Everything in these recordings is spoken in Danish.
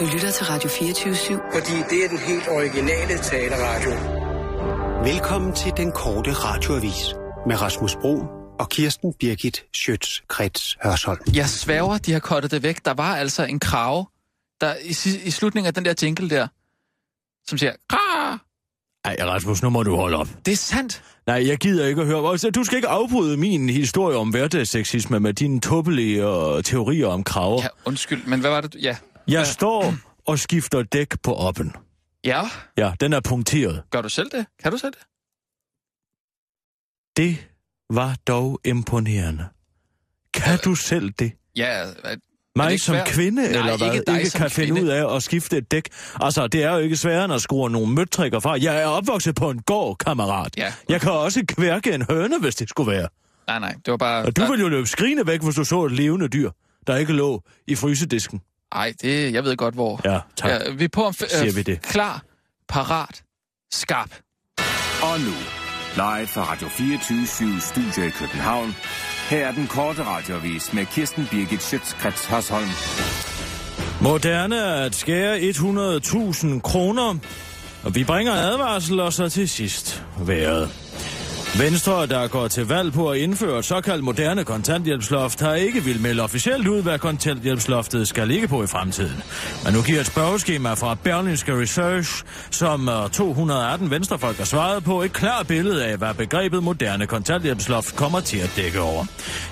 Du lytter til Radio 24-7. Fordi det er den helt originale taleradio. Velkommen til den korte radioavis med Rasmus Bro og Kirsten Birgit Schøtz-Krets Hørsholm. Jeg sværger, de har kottet det væk. Der var altså en krave, der i, i slutningen af den der jingle der, som siger, Kra! Ej, Rasmus, nu må du holde op. Det er sandt. Nej, jeg gider ikke at høre. Altså, Du skal ikke afbryde min historie om hverdagsseksisme med dine tåbelige uh, teorier om kraver. Ja, undskyld, men hvad var det? du- Ja. Jeg står og skifter dæk på oppen. Ja, Ja, den er punkteret. gør du selv det? Kan du selv det? Det var dog imponerende. Kan du selv det? Ja, det Mig ikke som svært? kvinde, Nej, eller hvad? ikke dig ikke kan finde kvinde. ud af at skifte et dæk. Altså, det er jo ikke sværere end at skrue nogle møtrikker fra. Jeg er opvokset på en gård, kammerat. Ja. Jeg kan også kværke en høne, hvis det skulle være. Nej, nej, det var bare... Og du ville jo løbe skrigende væk, hvis du så et levende dyr, der ikke lå i frysedisken. Nej, det, jeg ved godt, hvor. Ja, tak. Ja, vi er på om... f- Siger vi det. Klar, parat, skarp. Og nu, live fra Radio 24 Studio i København. Her er den korte radiovis med Kirsten Birgit Schøtzgrads Hasholm. Moderne er at skære 100.000 kroner, og vi bringer advarsel og så til sidst vejret. Venstre, der går til valg på at indføre et såkaldt moderne kontanthjælpsloft, har ikke vil melde officielt ud, hvad kontanthjælpsloftet skal ligge på i fremtiden. Men nu giver et spørgeskema fra Berlinske Research, som øh, 218 venstrefolk har svaret på, et klart billede af, hvad begrebet moderne kontanthjælpsloft kommer til at dække over.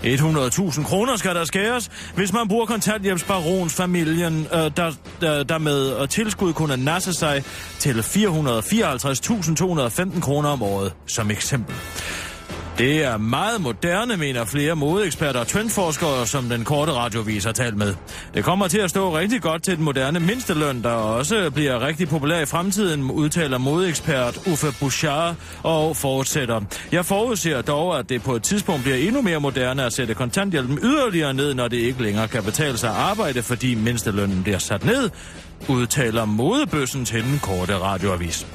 100.000 kroner skal der skæres, hvis man bruger kontanthjælpsbarons familien, øh, der, der, der med tilskud kunne nasse sig til 454.215 kroner om året, som eksempel. Det er meget moderne, mener flere modeeksperter og trendforskere, som den korte radiovis har talt med. Det kommer til at stå rigtig godt til den moderne mindsteløn, der også bliver rigtig populær i fremtiden, udtaler modeekspert Uffe Bouchard og fortsætter. Jeg forudser dog, at det på et tidspunkt bliver endnu mere moderne at sætte kontanthjælpen yderligere ned, når det ikke længere kan betale sig at arbejde, fordi mindstelønnen bliver sat ned, udtaler modebøssen til den korte radioavis.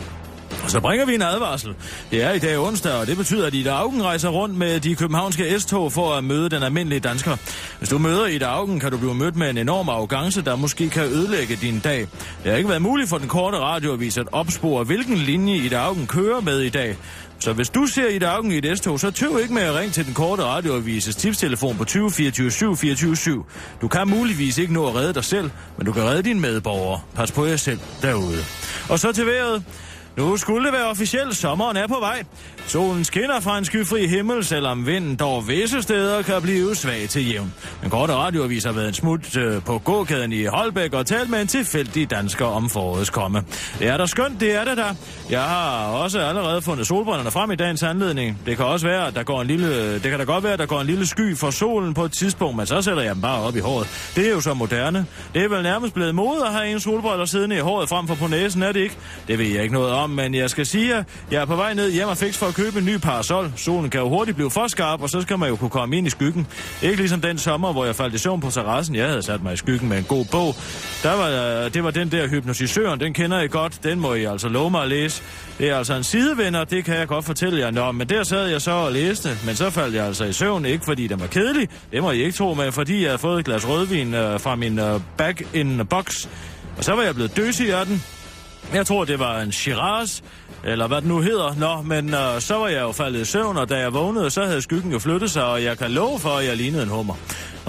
Og så bringer vi en advarsel. Det er i dag onsdag, og det betyder, at Ida Augen rejser rundt med de københavnske S-tog for at møde den almindelige dansker. Hvis du møder Ida Augen, kan du blive mødt med en enorm arrogance, der måske kan ødelægge din dag. Det har ikke været muligt for den korte radioavis at opspore, hvilken linje Ida Augen kører med i dag. Så hvis du ser Ida Augen i et S-tog, så tøv ikke med at ringe til den korte radioavises tipstelefon på 20 24 7 24 7. Du kan muligvis ikke nå at redde dig selv, men du kan redde dine medborgere. Pas på jer selv derude. Og så til vejret. Nu skulle det være officielt, sommeren er på vej. Solen skinner fra en skyfri himmel, selvom vinden dog visse steder kan blive svag til jævn. Den korte radioavis har været en smut øh, på gågaden i Holbæk og talt med en tilfældig dansker om forårets komme. Det er da skønt, det er det der. Jeg har også allerede fundet solbrænderne frem i dagens anledning. Det kan også være, at der går en lille, det kan da godt være, at der går en lille sky for solen på et tidspunkt, men så sætter jeg dem bare op i håret. Det er jo så moderne. Det er vel nærmest blevet mode at have en solbriller siddende i håret frem for på næsen, er det ikke? Det ved jeg ikke noget om, men jeg skal sige, at jeg er på vej ned hjem og fix for at købe en ny parasol. Solen kan jo hurtigt blive for skarp, og så skal man jo kunne komme ind i skyggen. Ikke ligesom den sommer, hvor jeg faldt i søvn på terrassen. Jeg havde sat mig i skyggen med en god bog. Der var, øh, det var den der hypnotisøren, den kender I godt. Den må I altså love mig at læse. Det er altså en sidevenner, det kan jeg godt fortælle jer. Nå, men der sad jeg så og læste, men så faldt jeg altså i søvn, ikke fordi den var kedelig. Det må I ikke tro men fordi jeg havde fået et glas rødvin øh, fra min øh, back in box. Og så var jeg blevet døsig af den. Jeg tror, det var en Shiraz, eller hvad det nu hedder. Nå, men øh, så var jeg jo faldet i søvn, og da jeg vågnede, så havde skyggen jo flyttet sig, og jeg kan love for, at jeg lignede en hummer.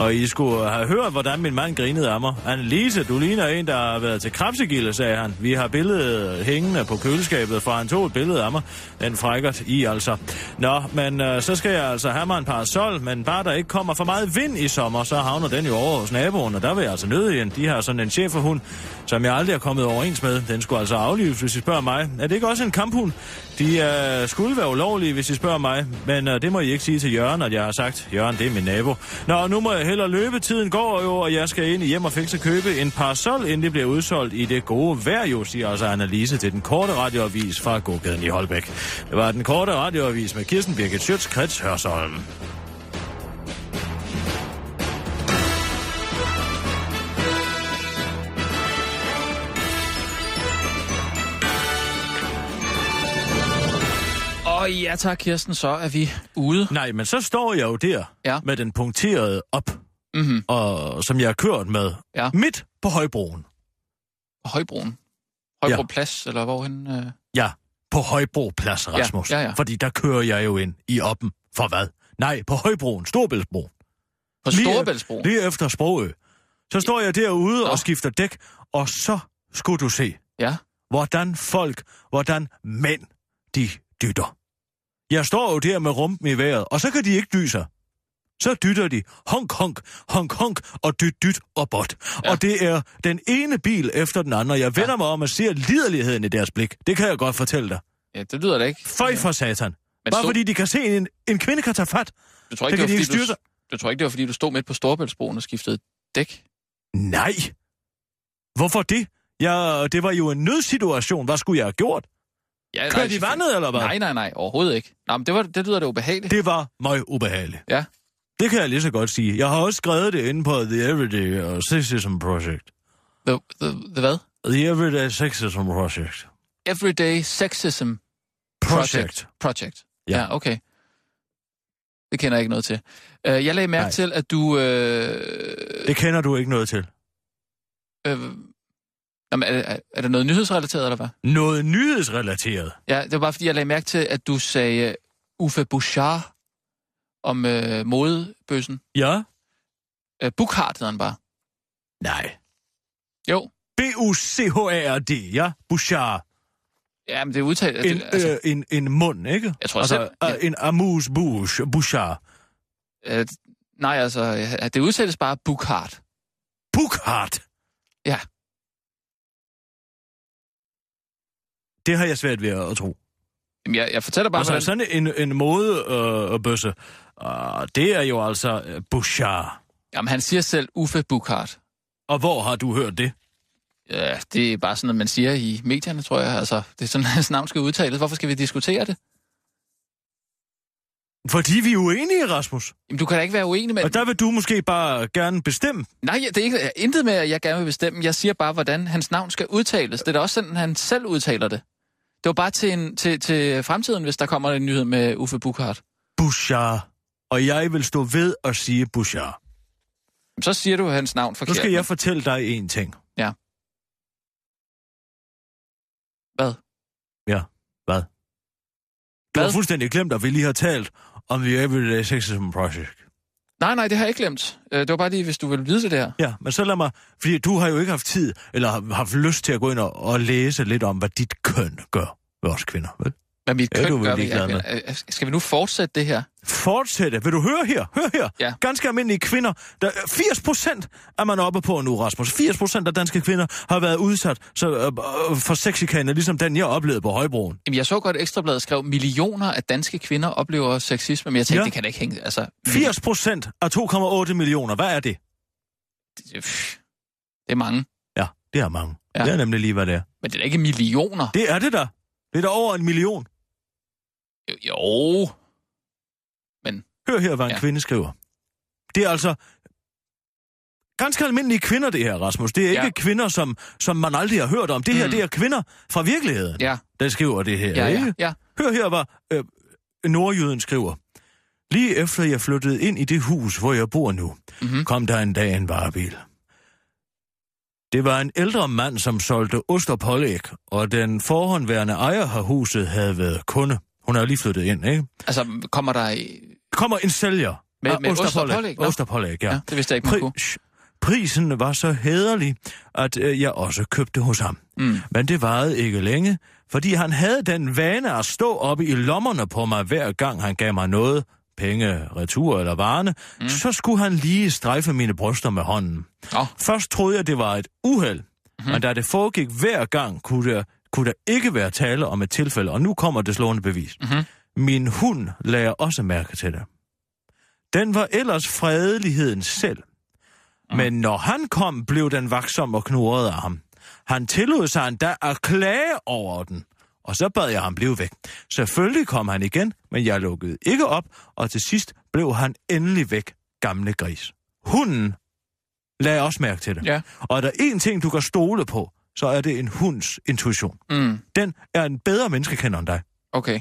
Og I skulle have hørt, hvordan min mand grinede af mig. Annelise, du ligner en, der har været til krabsegilde, sagde han. Vi har billedet hængende på køleskabet, for han tog et billede af mig. Den frækkert i, altså. Nå, men øh, så skal jeg altså have mig en parasol, men bare der ikke kommer for meget vind i sommer, så havner den jo over hos naboen, og der vil jeg altså nøde igen. De har sådan en cheferhund, som jeg aldrig har kommet overens med. Den skulle altså aflives, hvis I spørger mig. Er det ikke også en kamphund? De øh, skulle være ulovlige, hvis I spørger mig, men øh, det må I ikke sige til Jørgen, at jeg har sagt. Jørgen, det er min nabo. Nå, nu må jeg hellere løbe. Tiden går jo, og jeg skal ind i hjem og fikse købe en parasol, inden det bliver udsolgt i det gode vejr, jo, siger altså Annalise til den korte radioavis fra gågaden i Holbæk. Det var den korte radioavis med Kirsten Birgit Schøtz, Krets Hørsholm. Og ja tak, Kirsten, så er vi ude. Nej, men så står jeg jo der Ja. med den punkterede op, Mm-hmm. og, som jeg har kørt med, Ja. midt på højbroen. På Højbroen. Højbro Ja. Plads, eller hvorhen? Øh... Ja, på Højbro Plads, Rasmus. ja, ja. Fordi der kører jeg jo ind i oppen. For hvad? Nej, på Højbroen, Storbæltsbro. På Lige- Storebæltsbroen. Lige efter Sprogø. Så står jeg derude Nå. og skifter dæk, og så skulle du se, Ja. hvordan folk, hvordan mænd, de dytter. Jeg står jo der med rumpen i vejret, og så kan de ikke dyse. Så dytter de honk, honk, honk, honk, og dyt, dyt og bot. Ja. Og det er den ene bil efter den anden, og jeg vender Ja. mig om og ser liderligheden i deres blik. Det kan jeg godt fortælle dig. ja, det lyder da ikke. Føj for satan. Men Bare stod- fordi de kan se, en, en kvinde kan tage fat. Du tror Det ikke, det, de var, ikke fordi styre du, du tror ikke, det var, fordi du stod midt på Storebæltsbroen og skiftede dæk? Nej. Hvorfor det? Ja, det var jo en nødsituation. Hvad skulle jeg have gjort? Ja, Kørte de i selvfølgelig. vandet, eller hvad? Nej, nej, nej, overhovedet ikke. Nå, men det, var, det lyder da ubehageligt. Det var meget ubehageligt. Ja. Det kan jeg lige så godt sige. Jeg har også skrevet det inde på The Everyday uh, Sexism Project. The, the, the hvad? The Everyday Sexism Project. Everyday Sexism Project. Project. Ja. Ja, okay. Det kender jeg ikke noget til. Uh, jeg lagde mærke Nej. til, at du... Uh, Det kender du ikke noget til. uh, jamen, er, er, er det noget nyhedsrelateret, eller hvad? Noget nyhedsrelateret. Ja, det var bare, fordi jeg lagde mærke til, at du sagde Uffe Bouchard om uh, modebøssen. Ja? Uh, Bukhart hedder han bare. Nej. Jo. B-U-C-H-A-R-D, ja? Bouchard. Ja, men det er udtalt... En, det, altså, øh, en, en mund, ikke? Jeg tror altså, selv- ja. øh, En amuse bouche, Bouchard. øh, nej, altså, ja, det udtales bare Bukhart. Bukhart. Ja. Det har jeg svært ved at tro. Jamen, jeg, jeg fortæller bare, Altså, hvordan... sådan en, en modebøsse, øh, bøsse, uh, det er jo altså uh, Bouchard. Jamen, han siger selv Uffe Bukhart. Og hvor har du hørt det? Ja, det er bare sådan noget, man siger i medierne, tror jeg. Altså, det er sådan, hans navn skal udtales. Hvorfor skal vi diskutere det? Fordi vi er uenige, Rasmus. Jamen, du kan da ikke være uenig med... Og der vil du måske bare gerne bestemme. Nej, det er ikke, intet med, at jeg gerne vil bestemme. Jeg siger bare, hvordan hans navn skal udtales. Det er da også sådan, han selv udtaler det. Det var bare til, en, til, til fremtiden, hvis der kommer en nyhed med Uffe Bukhart. Bouchard. Og jeg vil stå ved at sige Bouchard. Så siger du hans navn Nu forkert. skal jeg fortælle dig en ting. Ja. Hvad? Ja, hvad? Du Hvad? har fuldstændig glemt, at vi lige har talt om The Everyday Sexism Project. Nej, nej, det har jeg ikke glemt. Øh, Det var bare lige, hvis du vil vide det der. Ja, men så lad mig... Fordi du har jo ikke haft tid, eller har haft lyst til at gå ind og, og læse lidt om, hvad dit køn gør ved os kvinder, vel? Hvad mit køn du gør ved ligeglad jer. Øh, Skal vi nu fortsætte det her? Fortsætte. Vil du høre her? Hør her. Ja. Ganske almindelige kvinder. Der, 80 procent er man oppe på nu, Rasmus. 80 procent af danske kvinder har været udsat så, øh, øh, for sexikane, ligesom den, jeg oplevede på Højbroen. Jamen, jeg så godt, Ekstrabladet skrev, millioner af danske kvinder oplever sexisme, men jeg tænkte, Ja. det kan da ikke hænge... Altså, 80 procent af 2,8 millioner. Hvad er det? det, det er mange, Ja, det er mange. Ja. Ja. Det er nemlig lige, hvad det er. men det er da ikke millioner. Det er det da. Det er da over en million. Jo, jo. Hør her, hvad en ja. Kvinde skriver. Det er altså ganske almindelige kvinder, det her, Rasmus. Det er ikke Ja. kvinder, som, som man aldrig har hørt om. Det her, Mm. det er kvinder fra virkeligheden, Ja, der skriver det her. ja, ikke? ja. ja. Hør her, hvad øh, nordjyden skriver. Lige efter jeg flyttede ind i det hus, hvor jeg bor nu, Mm-hmm. kom der en dag en varebil. Det var en ældre mand, som solgte ost og pålæg, og den forhåndværende ejer af huset havde været kunde. Hun er jo lige flyttet ind, ikke? Altså, kommer der... kommer en sælger. Med- af med ost og pålæg? Nå. Ost og pålæg, ja. Ja, det vidste jeg ikke, man kunne. Pri- prisen var så hæderlig, at øh, jeg også købte hos ham. Mm. Men det varede ikke længe, fordi han havde den vane at stå oppe i lommerne på mig hver gang han gav mig noget, penge, retur eller varerne, mm. så skulle han lige strejfe mine bryster med hånden. Nå, Først troede jeg, det var et uheld, Mhm. mm-hmm. men da det foregik hver gang, kunne der, kunne der ikke være tale om et tilfælde, og nu kommer det slående bevis. Mhm. Min hund lagde også mærke til det. Den var ellers fredeligheden selv. Mhm. Men når han kom, blev den vaksom og knurrede af ham. Han tillod sig endda at klage over den. Og så bad jeg ham blive væk. Selvfølgelig kom han igen, men jeg lukkede ikke op, og til sidst blev han endelig væk, gamle gris. Hunden lagde også mærke til det. ja. Og er der én ting, du kan stole på, så er det en hunds intuition. Mm. Den er en bedre menneskekender end dig. Okay.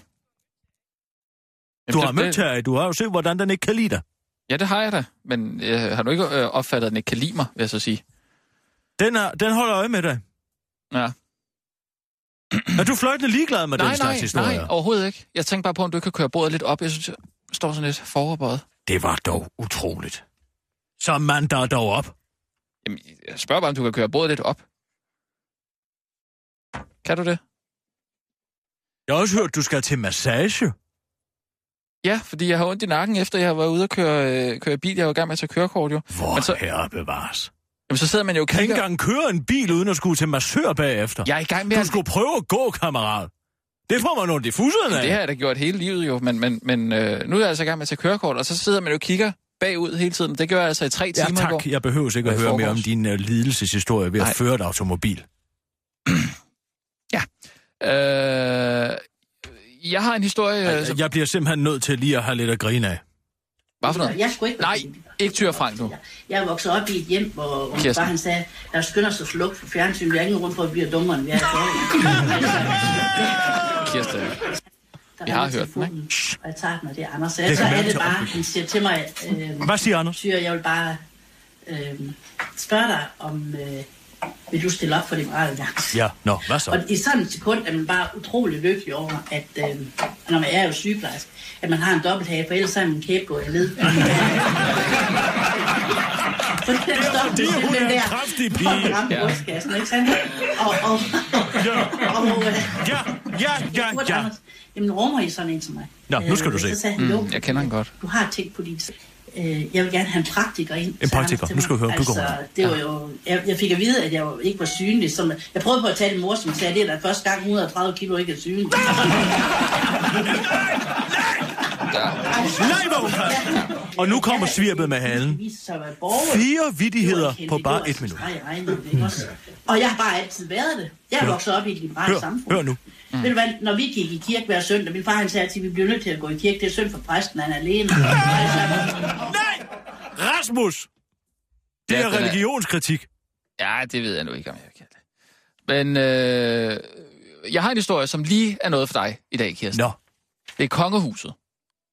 Du Jamen, har det- mødt her, du har jo set, hvordan den ikke kan lide dig. Ja, det har jeg da. Men øh, har du ikke øh, opfattet, at den ikke kan lide mig, vil jeg så sige? Den, er, den holder øje med dig. Ja. Er du fløjtende ligeglad med Nej, den slags nej, historier? nej, overhovedet ikke. Jeg tænkte bare på, om du kan køre bordet lidt op. Jeg synes, jeg står sådan lidt foroverbøjet. Det var dog utroligt. Så man der dog op. Jamen, jeg spørger bare, om du kan køre bordet lidt op. Kan du det? Jeg har også hørt, du skal til massage. Ja, fordi jeg har ondt i nakken, efter jeg har været ude og køre, øh, køre bil. Jeg var i gang med at tage kørekort, jo. Hvor Men så- herre bevares. Jamen, så sidder man jo og Kan ikke kigger... engang køre en bil, uden at skulle til massør bagefter. Jeg er i gang med Du at... skulle prøve at gå, kammerat. Det får man ondt i fusserne af. Det har jeg da gjort hele livet jo, men, men, men øh, nu er jeg altså i gang med at tage kørekort, og så sidder man jo og kigger bagud hele tiden. Det gør jeg altså i tre Ja, timer går. tak. Jeg behøver ikke at høre mere om din uh, lidelseshistorie ved at Nej. føre et automobil. Øh, jeg har en historie... Øh, som... Jeg bliver simpelthen nødt til lige at have lidt at grine af. Hvad for noget? Jeg skulle ikke Nej, ikke Tyre Frank nu. Jeg er vokset op i et hjem, hvor, min Kirsten. far han sagde, der skynder sig slukke for fjernsyn. Vi har ingen rum for at blive dummere, end vi er i Kirsten. Jeg har hørt den, telefonen, Og jeg tager den, og det er Anders. Så, Det jeg, så er det bare, han siger til mig, øh, Hvad siger Anders? Tyre, jeg vil bare øh, spørge dig, om øh, vil du stille op for Liberale Alliance? Ja, nå, hvad så? Og i sådan et sekund er man bare utrolig lykkelig over, at øh, når man er jo sygeplejerske, at man har en dobbelthage, for ellers er man kæbe gået led. For den stop, fordi hun er en kraftig pige. Ja. brystkassen, ikke sandt? Og, og, Ja, og, øh, ja, ja, ja, ja. Anders, Jamen, rummer I sådan en som mig? Nå, nu skal du Øh, se. Så sagde han, jo, Mm, jeg kender den godt. Du har tænkt på dit... Øh, jeg vil gerne have en praktiker ind. En praktiker. Nu skal vi høre. Altså, det var jo... Jeg, jeg fik at vide, at jeg ikke var synlig. Som, jeg prøvede på at tale en mor, som sagde, det er da første gang 130 kilo ikke er synlig. Nej, hvor hun kan. Og nu kommer svirpet med halen. At. Fire var på bare et minut. Og jeg har bare altid været det. Jeg er vokset op i et liberalt samfund. hør nu. Mm. Ved du hvad, når vi gik i kirke hver søndag, min far han sagde altid, at vi bliver nødt til at gå i kirke. Det er synd for præsten, han er alene. Altså, Nej! Rasmus! Det Ja, er er- religionskritik. Ja, det ved jeg nu ikke, om jeg kan det. Men øh, jeg har en historie, som lige er noget for dig i dag, Kirsten. Nå, Det er kongehuset.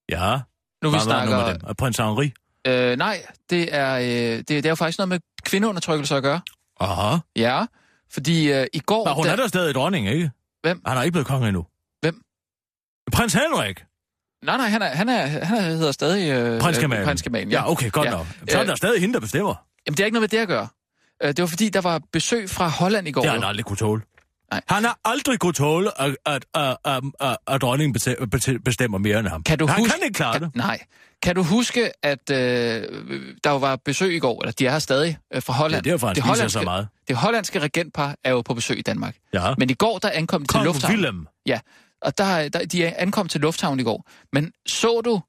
ja. Nu vi Hvad snakker... med dem? Er Prins Henri? Øh, nej, det er, øh, det, det er jo faktisk noget med kvindeundertrykkelse at gøre. Aha. Ja, fordi øh, i går... Men hun da- er der stadig dronning, ikke? Hvem? Han er ikke blevet konge endnu. Hvem? Prins Henrik. Nej, nej, han, er, han, er, han er, hedder stadig... Øh, Prins øh, Kemal. Prins Kemal, Ja, okay, godt Ja. nok. Så er Øh, der stadig hende, der bestemmer. Jamen, det er ikke noget med det at gøre. Øh, det var fordi, der var besøg fra Holland i går. Det har han aldrig kunne tåle. Nej. Han har aldrig kunne tåle, at, at, at, at, at, at dronningen bestemmer mere end ham. Kan du han huske, kan ikke klare kan, det. Nej. Kan du huske, at øh, der jo var besøg i går, eller de er her stadig, øh, fra Ja, Holland? det er derfor, det hollandske, så meget. Det hollandske regentpar er jo på besøg i Danmark. Ja. Men i går, der ankom de til Kong lufthavnen. Willem. Ja, og der, der, de ankom til lufthavnen i går. Men så du,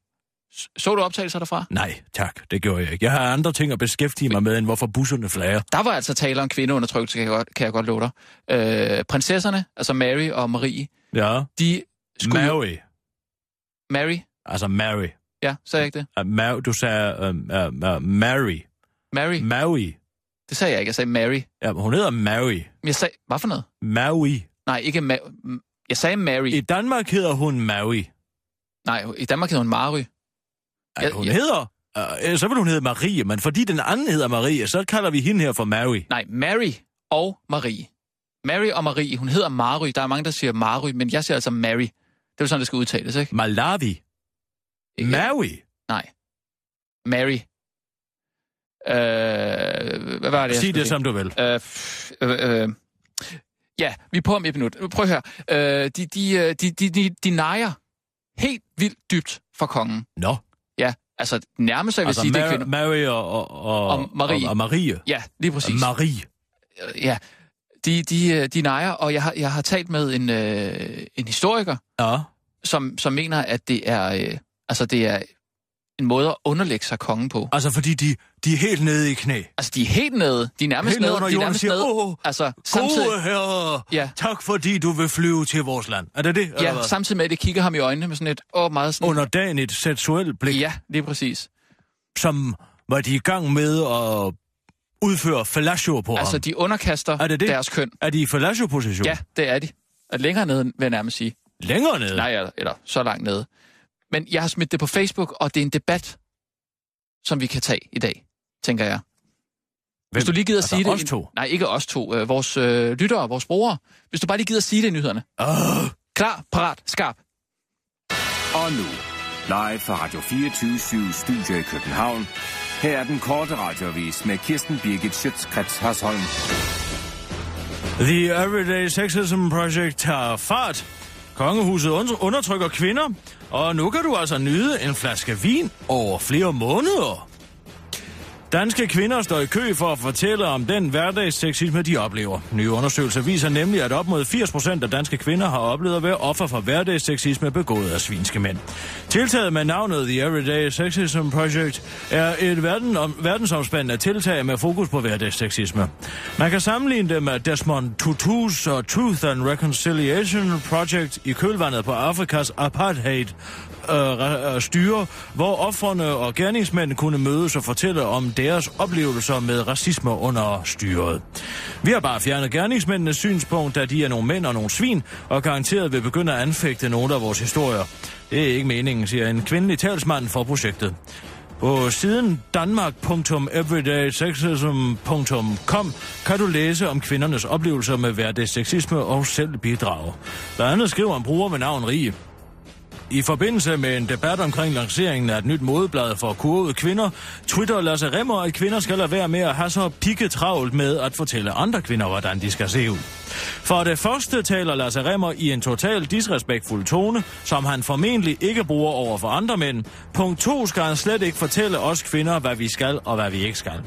så du optagelser derfra? Nej, tak. Det gjorde jeg ikke. Jeg har andre ting at beskæftige mig med, end hvorfor busserne flager. Der var altså tale om kvindeundertrykkelse, kan jeg godt, kan jeg godt love dig. Øh, prinsesserne, altså Mary og Marie, Ja. de skulle... Mary. Mary? Altså Mary. Ja, sagde jeg ikke det? Uh, Mar- du sagde uh, uh, uh, Mary. Mary? Mary. Det sagde jeg ikke, jeg sagde Mary. Ja, hun hedder Mary. Jeg sagde, hvad for noget? Mary. Nej, ikke Ma- Jeg sagde Mary. I Danmark hedder hun Mary. Nej, i Danmark hedder hun Mary. Ja, hun ja. hedder... Uh, så vil hun hedde Marie, men fordi den anden hedder Marie, så kalder vi hende her for Mary. Nej, Mary og Marie. Mary og Marie. Hun hedder Mary. Der er mange, der siger Mary, men jeg siger altså Mary. Det er jo sådan, det skal udtales, ikke? Malawi. Ikke? Mary. Nej. Mary. Øh, hvad var det, jeg Sig det, sige? som du vil. Øh, øh, øh, ja, vi er på om et minut. Nu, Prøv at høre. Øh, de, de, øh, de, de, de, de nejer helt vildt dybt for kongen. Nå. Ja, altså nærmest, så jeg vil Altså sige, det er Mar- kvinder. Mary og, og, og, Og Marie. Og, og Marie. Ja, lige præcis. Marie. ja, de, de, øh, de nejer, og jeg har, jeg har talt med en, øh, en historiker, Ja. som, som mener, at det er, øh, altså det er en måde at underlægge sig kongen på. Altså, fordi de, de er helt nede i knæ. Altså, de er helt nede. De er nærmest Helt nede. under de er nærmest siger, nede. "Åh, altså, samtidig, Gode herre, Ja. tak fordi du vil flyve til vores land. Er det det? eller ja, hvad? samtidig med, at det kigger ham i øjnene med sådan et, åh, meget sådan... Under dagen et seksuelt blik, Ja, lige præcis. som var de i gang med at udføre fellatio på Altså, ham. de underkaster Er det det? deres køn. Er de i fellatio-position? Ja, det er de. Længere nede, vil jeg nærmest sige. Længere nede? Nej, eller, eller så langt nede. Men jeg har smidt det på Facebook, og det er en debat, som vi kan tage i dag, tænker jeg. Hvis du lige gider Altså, sige det... os to? Nej, ikke os to. Øh, vores øh, lyttere, vores brugere. Hvis du bare lige gider sige det i nyhederne. Åh, Klar, parat, skarp. Og nu, live fra Radio 24 Studio i København. Her er den korte radiovis med Kirsten Birgit Schøtzgrads Hasholm. The Everyday Sexism Project har fart. Kongehuset undertrykker kvinder, og nu kan du altså nyde en flaske vin over flere måneder. Danske kvinder står i kø for at fortælle om den hverdagssexisme, de oplever. Nye undersøgelser viser nemlig, at op mod 80% af danske kvinder har oplevet at være offer for hverdagssexisme begået af svinske mænd. Tiltaget med navnet The Everyday Sexism Project er et verden om, verdensomspændende tiltag med fokus på hverdagssexisme. Man kan sammenligne det med Desmond Tutu's og Truth and Reconciliation Project i kølvandet på Afrikas apartheid øh, øh styre, hvor offrene og gerningsmænd kunne mødes og fortælle om deres oplevelser med racisme under styret. Vi har bare fjernet gerningsmændenes synspunkt, da de er nogle mænd og nogle svin, og garanteret vil begynde at anfægte nogle af vores historier. Det er ikke meningen, siger en kvindelig talsmand for projektet. På siden danmark.everydaysexism.com kan du læse om kvindernes oplevelser med hverdagssexisme og selv bidrage. Blandt andet skriver en bruger med navn Rige. I forbindelse med en debat omkring lanceringen af et nyt modeblad for kurvede kvinder, twitter Lasse Remmer, at kvinder skal lade være med at have så pikke travlt med at fortælle andre kvinder, hvordan de skal se ud. For det første taler Lasse Remmer i en total disrespektfuld tone, som han formentlig ikke bruger over for andre mænd. Punkt 2 skal han slet ikke fortælle os kvinder, hvad vi skal og hvad vi ikke skal.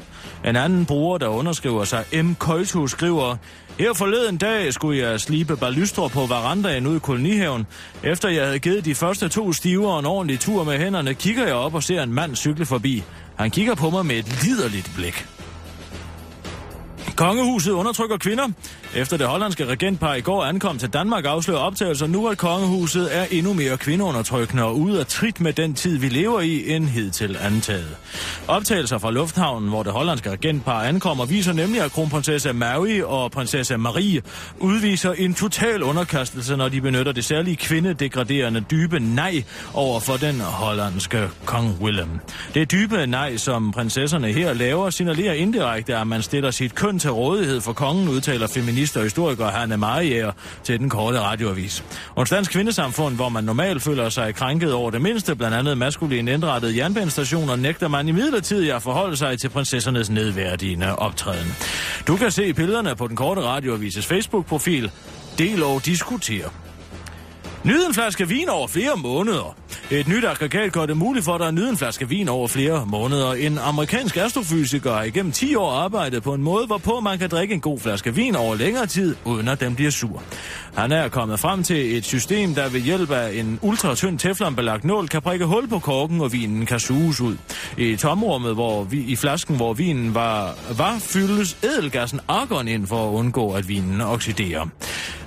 En anden bruger, der underskriver sig M. Koitu, skriver, her forleden dag skulle jeg slibe balystre på verandaen ude i kolonihaven. Efter jeg havde givet de første to stiver en ordentlig tur med hænderne, kigger jeg op og ser en mand cykle forbi. Han kigger på mig med et liderligt blik. Kongehuset undertrykker kvinder. Efter det hollandske regentpar i går ankom til Danmark afslører optagelser nu, at kongehuset er endnu mere kvindeundertrykkende og ude af trit med den tid, vi lever i, end hidtil antaget. Optagelser fra lufthavnen, hvor det hollandske regentpar ankommer, viser nemlig, at kronprinsesse Mary og prinsesse Marie udviser en total underkastelse, når de benytter det særlige kvindedegraderende dybe nej over for den hollandske kong Willem. Det dybe nej, som prinsesserne her laver, signalerer indirekte, at man stiller sit køn til rådighed for kongen, udtaler feminist og historiker Hanne Marier til den korte radioavis. Hos Dansk Kvindesamfund, hvor man normalt føler sig krænket over det mindste, blandt andet maskulin indrettede jernbanestationer, nægter man i midlertid at forholde sig til prinsessernes nedværdigende optræden. Du kan se billederne på den korte radioavises Facebook-profil. Del og diskuter. Nyd en flaske vin over flere måneder. Et nyt aggregat gør det muligt for dig at nyde en flaske vin over flere måneder. En amerikansk astrofysiker har igennem 10 år arbejdet på en måde, hvorpå man kan drikke en god flaske vin over længere tid, uden at den bliver sur. Han er kommet frem til et system, der ved hjælp af en ultratynd teflonbelagt nål kan prikke hul på korken, og vinen kan suges ud. I tomrummet hvor vi, i flasken, hvor vinen var, var fyldes edelgassen argon ind for at undgå, at vinen oxiderer.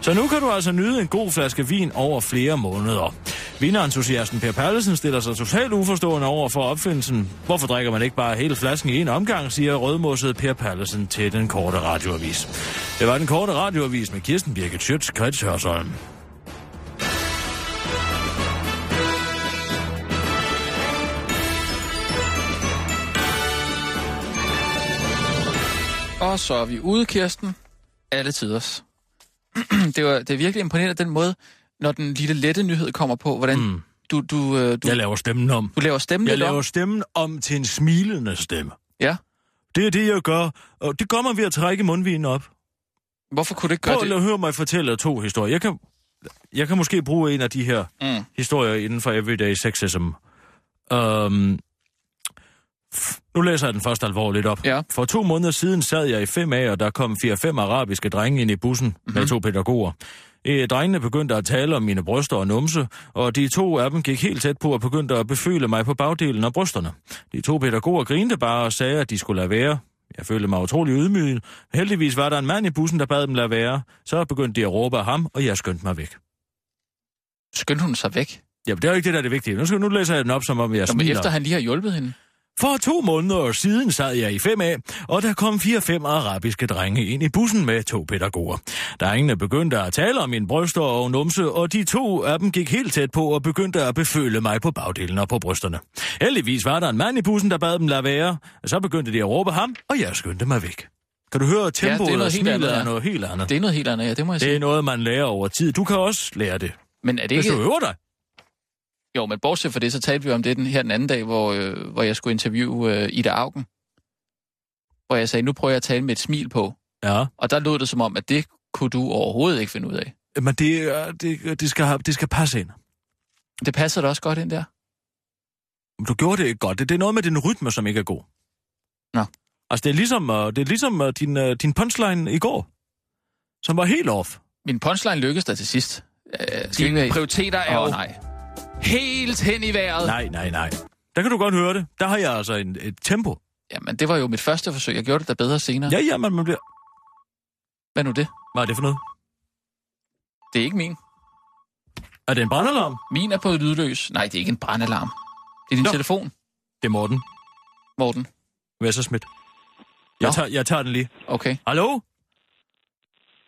Så nu kan du altså nyde en god flaske vin over flere måneder. Vinerentusiasten Per Pallesen stiller sig totalt uforstående over for opfindelsen. Hvorfor drikker man ikke bare hele flasken i en omgang, siger rødmosset Per Pallesen til den korte radioavis. Det var den korte radioavis med Kirsten Birgit Schøtz, Krets Hørsholm. Og så er vi ude, Kirsten. Alle tiders. det, var, det er virkelig imponerende den måde, når den lille lette nyhed kommer på, hvordan mm. du, du, øh, du, Jeg laver stemmen om. du laver stemmen Jeg laver om. stemmen om til en smilende stemme. Ja. Det er det, jeg gør. Og det gør man ved at trække mundvinen op. Hvorfor kunne du ikke gøre Prøv det? at høre mig fortælle to historier. Jeg kan, jeg kan måske bruge en af de her Mm. historier inden for Everyday Sexism. Um, nu læser jeg den først alvorligt op. Ja. For to måneder siden sad jeg i 5A, og der kom 4-5 arabiske drenge ind i bussen mm-hmm. med to pædagoger. Eh, Drengene begyndte at tale om mine bryster og numse, og de to af dem gik helt tæt på og begyndte at beføle mig på bagdelen af brysterne. De to pædagoger grinte bare og sagde, at de skulle lade være. Jeg følte mig utrolig ydmyg. Heldigvis var der en mand i bussen, der bad dem lade være. Så begyndte de at råbe af ham, og jeg skyndte mig væk. Skyndte hun sig væk? Jamen, det er jo ikke det, der er det vigtige. Nu, skal, nu læser jeg den op, som om jeg Nå, men smiler. efter han lige har hjulpet hende. For to måneder siden sad jeg i 5A, og der kom fire-fem arabiske drenge ind i bussen med to pædagoger. Drengene begyndte at tale om mine bryster og numse, og de to af dem gik helt tæt på og begyndte at beføle mig på bagdelen og på brysterne. Heldigvis var der en mand i bussen, der bad dem lade være. Så begyndte de at råbe ham, og jeg skyndte mig væk. Kan du høre, tempoet noget og smilet andet, ja. er noget helt andet. Det er noget helt andet, ja, det må jeg Det sige. er noget, man lærer over tid. Du kan også lære det, Men er det hvis ikke... du øver dig. Jo, men bortset fra det, så talte vi om det den her den anden dag, hvor, øh, hvor jeg skulle interviewe øh, Ida Augen. Hvor jeg sagde, nu prøver jeg at tale med et smil på. Ja. Og der lød det som om, at det kunne du overhovedet ikke finde ud af. Men det, er- det, det, skal, det skal passe ind. Det passer da også godt ind der. Men Du gjorde det ikke godt. Det, det er noget med din rytme, som ikke er god. Nå. Altså, det er ligesom, uh, det er ligesom din, din punchline i går, som var helt off. Min punchline lykkedes der til sidst. Øh, Dine prioriteter er Åh, jo nej. Helt hen i vejret. Nej, nej, nej. Der kan du godt høre det. Der har jeg altså en, et tempo. Jamen, det var jo mit første forsøg. Jeg gjorde det da bedre senere. Ja, ja, men man bliver... Hvad nu det? Hvad er det for noget? Det er ikke min. Er det en brandalarm? Min er på lydløs. Nej, det er ikke en brandalarm. Det er din Nå. telefon, Det er Morten Morten. Messerschmidt. Jeg Nå. tager, jeg tager den lige. Okay. Hallo?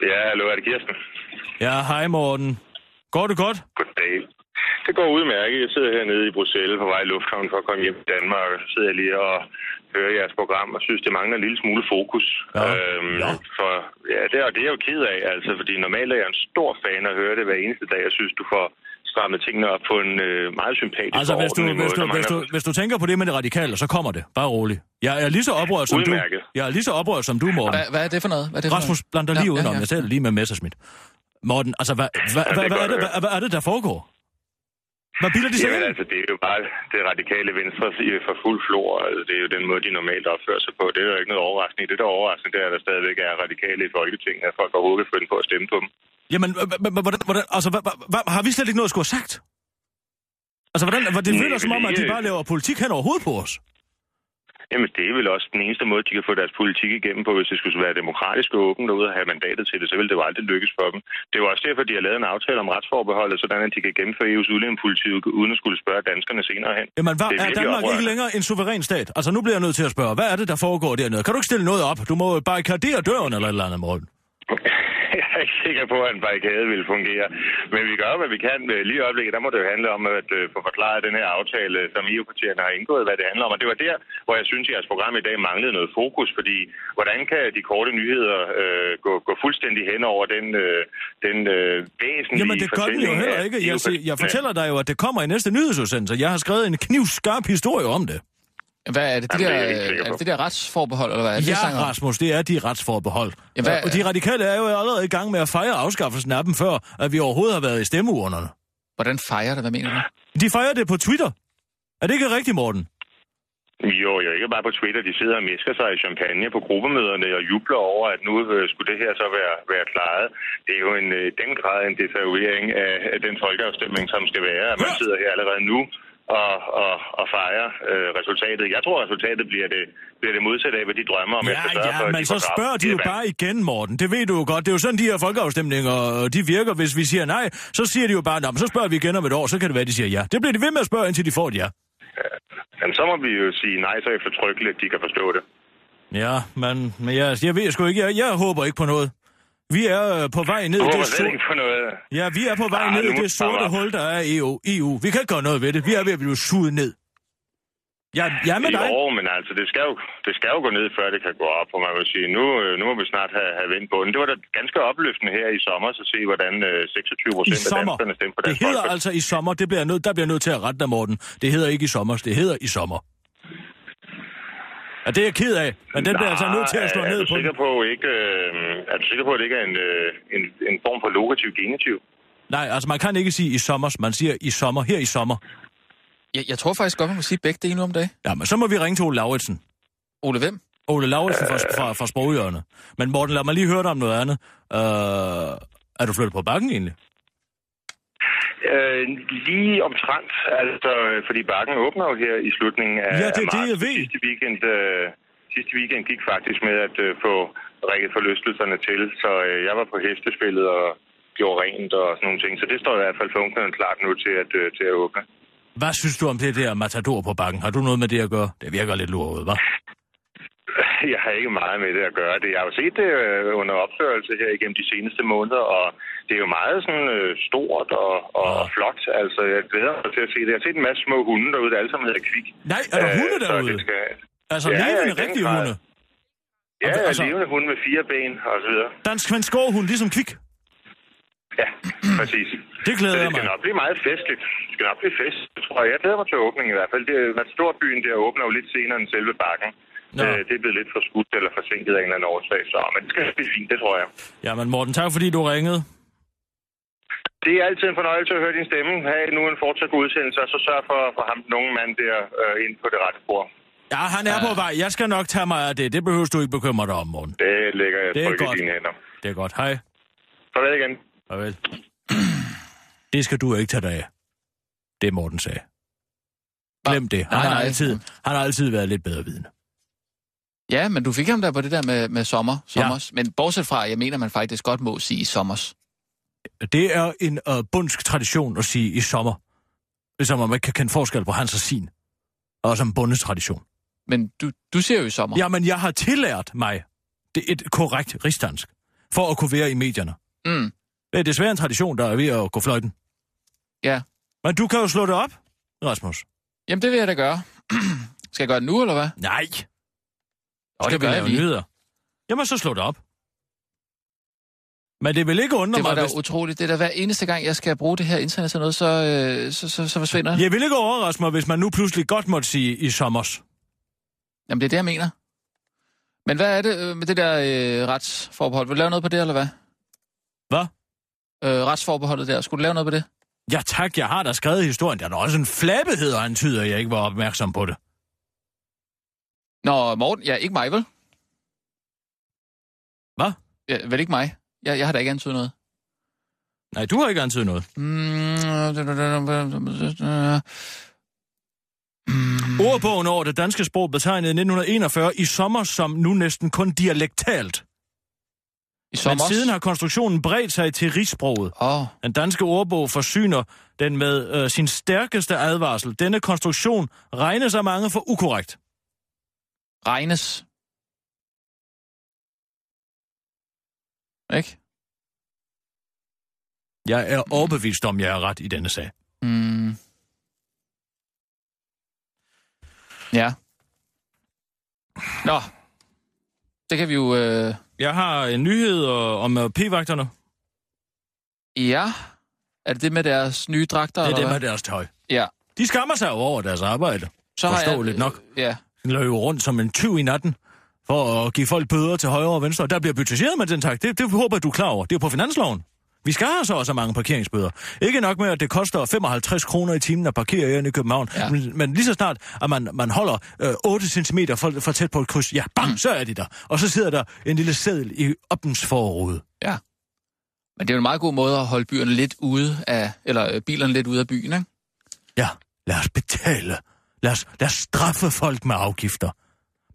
Ja, hallo, er det Kirsten? Ja, hej Morten. Går det godt? Goddag. Det går udmærket. Jeg sidder hernede i Bruxelles på vej i lufthavnen for at komme hjem til Danmark, og så sidder jeg lige og hører jeres program og synes, det mangler en lille smule fokus. Ja. Øhm, Ja. For, ja, det, er, og det er jeg jo ked af, altså, fordi normalt er jeg en stor fan at høre det hver eneste dag. Jeg synes, du får strammet tingene op på en øh, meget sympatisk Altså, og hvis du, hvis, måde. du, der hvis, du, mangler- hvis du tænker på det med det radikale, så kommer det. Bare rolig. Jeg er lige så oprørt som Udmærket. du. Jeg er lige så oprørt som du, Morten. Hvad, hvad er det for noget? Hvad er det for Rasmus blander lige Ja, ja, udenom. ja. Jeg taler lige med Messerschmidt. Morten, altså, hvad, hvad, Ja, det hvad, er hvad, er det, hvad, hvad er det, der foregår? Hvad bilder de sig Jamen altså, det er jo bare det radikale venstre for fuld flor. Altså, det er jo den måde, de normalt opfører sig på. Det er jo ikke noget overraskende. Det, der er overraskende, det er, at der stadigvæk er radikale i Folketinget, at folk overhovedet kan finde på at stemme på dem. Jamen, hvordan, hvordan, altså, har vi slet ikke noget at skulle have sagt? Altså, hvordan, det føler som om, at de ikke. bare laver politik hen over hovedet på os. Jamen, det er vel også den eneste måde, de kan få deres politik igennem på. Hvis det skulle være demokratisk og åbent derude og have mandatet til det, så ville det jo aldrig lykkes for dem. Det er jo også derfor, de har lavet en aftale om retsforbeholdet, sådan at de kan gennemføre EU's udlændingepolitik uden at skulle spørge danskerne senere hen. Jamen, hvad, Det er er Danmark ikke oprørende. længere en suveræn stat? Altså, nu bliver jeg nødt til at spørge, hvad er det, der foregår dernede? Kan du ikke stille noget op? Du må barrikadere døren eller et eller andet, Morten. Jeg er ikke sikker på, at en barrikade vil fungere. Men vi gør, hvad vi kan. Lige i øjeblikket, der må det jo handle om at øh, få forklaret den her aftale, som EU-partierne har indgået, hvad det handler om. Og det var der, hvor jeg synes, at jeres program i dag manglede noget fokus. Fordi hvordan kan de korte nyheder øh, gå, gå fuldstændig hen over den, øh, den øh, væsentlige Jamen, det gør den jo heller ikke. Jeg, EU-partierne? jeg fortæller dig jo, at det kommer i næste nyhedsudsendelse. Jeg har skrevet en knivskarp historie om det. Hvad er det? De Jamen, der, det er er det, det der retsforbehold, eller hvad er det, det, Ja, om? Rasmus, det er de retsforbehold. Ja, hvad- Og de radikale er jo allerede i gang med at fejre afskaffelsen af dem, før at vi overhovedet har været i stemmeurnerne. Hvordan fejrer det? Hvad mener du? De fejrer det på Twitter. Er det ikke rigtigt, Morten? Jo, jo, ikke bare på Twitter. De sidder og misker sig i champagne på gruppemøderne og jubler over, at nu øh, skulle det her så være, være klaret. Det er jo en, øh, den grad en desavouering af, af den folkeafstemning, som skal være, at man sidder her allerede nu og, og, og fejrer øh, resultatet. Jeg tror, resultatet bliver det, bliver det modsatte af, hvad de drømmer om. Ja, efter for, ja, at men så spørger de jo det bare igen, Morten. Det ved du jo godt. Det er jo sådan, de her folkeafstemninger, øh, de virker. Hvis vi siger nej, så siger de jo bare, "Nå, men så spørger vi igen om et år, så kan det være, de siger ja. Det bliver de ved med at spørge, indtil de får et ja. Men så må vi jo sige nej, så eftertrykkeligt, at de kan forstå det. Ja, men, men jeg, jeg ved sgu ikke. Jeg, jeg håber ikke på noget. Vi er øh, på vej ned i det sorte... Ja, vi er på vej ned i det sorte hul, der er EU. EU. Vi kan ikke gøre noget ved det. Vi er ved at blive suget ned. Ja, ja med dig. Jo, men altså, det skal, jo, det skal jo gå ned, før det kan gå op, og man vil sige, nu, øh, nu må vi snart have, have vendt bunden. Det var da ganske opløftende her i sommer, så se, hvordan øh, 26 I procent af danskerne stemte på Det Dansk hedder Folkeparti. altså i sommer. Det bliver nødt, der bliver nødt til at rette dig, Morten. Det hedder ikke i sommer. Det hedder i sommer. Ja, det er jeg ked af, men den bliver altså nødt til at slå er, ned er du på. sikker på, ikke, øh, er du sikker på, at det ikke er en, øh, en, en form for lokativ genitiv? Nej, altså man kan ikke sige i sommer, man siger i sommer, her i sommer. Jeg, jeg tror faktisk godt, man må sige begge dele nu om dagen. Ja, men så må vi ringe til Ole Lauritsen. Ole, hvem? Ole Lauritsen fra, fra, fra Sproghjørnet. Men Morten, lad mig lige høre dig om noget andet. Øh, er du flyttet på bakken egentlig? Øh, lige omtrent, altså, fordi bakken åbner jo her i slutningen af Ja, det er det, jeg ved. Sidste weekend, øh, sidste weekend gik faktisk med at øh, få rækket forlystelserne til, så øh, jeg var på hestespillet og gjorde rent og sådan nogle ting. Så det står i hvert fald funklerne klart nu til at, øh, til at åbne. Hvad synes du om det der matador på bakken? Har du noget med det at gøre? Det virker lidt luret, hva'? Jeg har ikke meget med det at gøre. Det, jeg har jo set det øh, under opførelse her igennem de seneste måneder, og det er jo meget sådan øh, stort og, og Ja. flot. Altså, jeg glæder mig til at se det. Jeg har set en masse små hunde derude, der alle sammen hedder Kvik. Nej, er der Øh, hunde derude? det skal... Altså Ja, ja, levende, den rigtige hunde? Ja, Altså- altså, levende hund med fire ben og så videre. Dansk hund, ligesom kvik. Ja, præcis. Det glæder jeg det skal mig. nok blive meget festligt. Det skal nok blive fest, tror jeg. Jeg glæder mig til åbningen i hvert fald. Det, er- Storbyen der åbner jo lidt senere end selve bakken. Nå. Øh, det er blevet lidt for skudt eller forsinket af en eller anden årsag, så men det skal blive fint, det tror jeg. Jamen Morten, tak fordi du ringede. Det er altid en fornøjelse at høre din stemme. Ha' nu en fortsat god udsendelse, og så sørg for, for ham, den unge mand der, øh, ind på det rette spor. Ja, han er på vej. Jeg skal nok tage mig af det. Det behøver du ikke bekymre dig om, Morten. Det lægger jeg Det er trygt i godt. dine hænder. Det er godt. Hej. Farvel igen. Farvel. Det skal du ikke tage dig af. Det Morten sagde. Glem det. Han, Nej, har nej. altid, han har altid været lidt bedre vidne. Ja, men du fik ham der på det der med, med sommer, sommers. Ja. Men bortset fra, jeg mener, man faktisk godt må sige sommers. Det er en uh, bundsk tradition at sige i sommer. Ligesom om man ikke kan kende forskel på hans og sin. Og som bundes tradition. Men du, du siger jo i sommer. Jamen, jeg har tillært mig det et korrekt rigsdansk, for at kunne være i medierne. Mm. Det er desværre en tradition, der er ved at gå fløjten. Ja. Men du kan jo slå det op, Rasmus. Jamen, det vil jeg da gøre. Skal jeg gøre det nu, eller hvad? Nej. Og Skal det vi gør jeg lige. nyheder? Jamen, så slå det op. Men det vil ikke undre Det var mig, da hvis... utroligt. Det er da hver eneste gang, jeg skal bruge det her internet til noget, så, øh, så, så, så forsvinder det. Jeg vil ikke overraske mig, hvis man nu pludselig godt måtte sige i sommers. Jamen, det er det, jeg mener. Men hvad er det øh, med det der øh, retsforbehold? Vil du lave noget på det, eller hvad? Hvad? Øh, retsforbeholdet der. Skulle du lave noget på det? Ja tak, jeg har da skrevet historien. Der er da også en flabethed, og antyder, at jeg ikke var opmærksom på det. Nå, Morten, ja, ikke mig, vel? Hvad? Ja, vel ikke mig. Jeg, jeg har da ikke antydet noget. Nej, du har ikke antydet noget. Mm, Ordbogen over det danske sprog betegnede 1941 i sommer som nu næsten kun dialektalt. I sommer. Men siden har konstruktionen bredt sig til rigssproget. Åh, oh, Den danske ordbog forsyner den med øh, sin stærkeste advarsel. Denne konstruktion regnes af mange for ukorrekt. Regnes. Ikke? Jeg er overbevist om, jeg er ret i denne sag. Mm. Ja. Nå. Det kan vi jo... Øh... Jeg har en nyhed øh, om øh, p-vagterne. Ja. Er det det med deres nye dragter? Det er det med deres tøj. Ja. De skammer sig over deres arbejde. Så har jeg... Nok. Ja. Jo rundt som en tyv i natten for at give folk bøder til højre og venstre. Der bliver budgetteret med den tak. Det, det håber jeg, du er klar over. Det er på finansloven. Vi skal have så også mange parkeringsbøder. Ikke nok med, at det koster 55 kroner i timen at parkere herinde i København, Ja. men, men lige så snart, at man, man holder øh, 8 cm for, for tæt på et kryds, ja, bang, så er de der. Og så sidder der en lille seddel i oppens forrude. Ja. Men det er jo en meget god måde at holde byerne lidt ude af... Eller øh, bilerne lidt ude af byen, ikke? Ja, lad os betale. Lad os, lad os straffe folk med afgifter.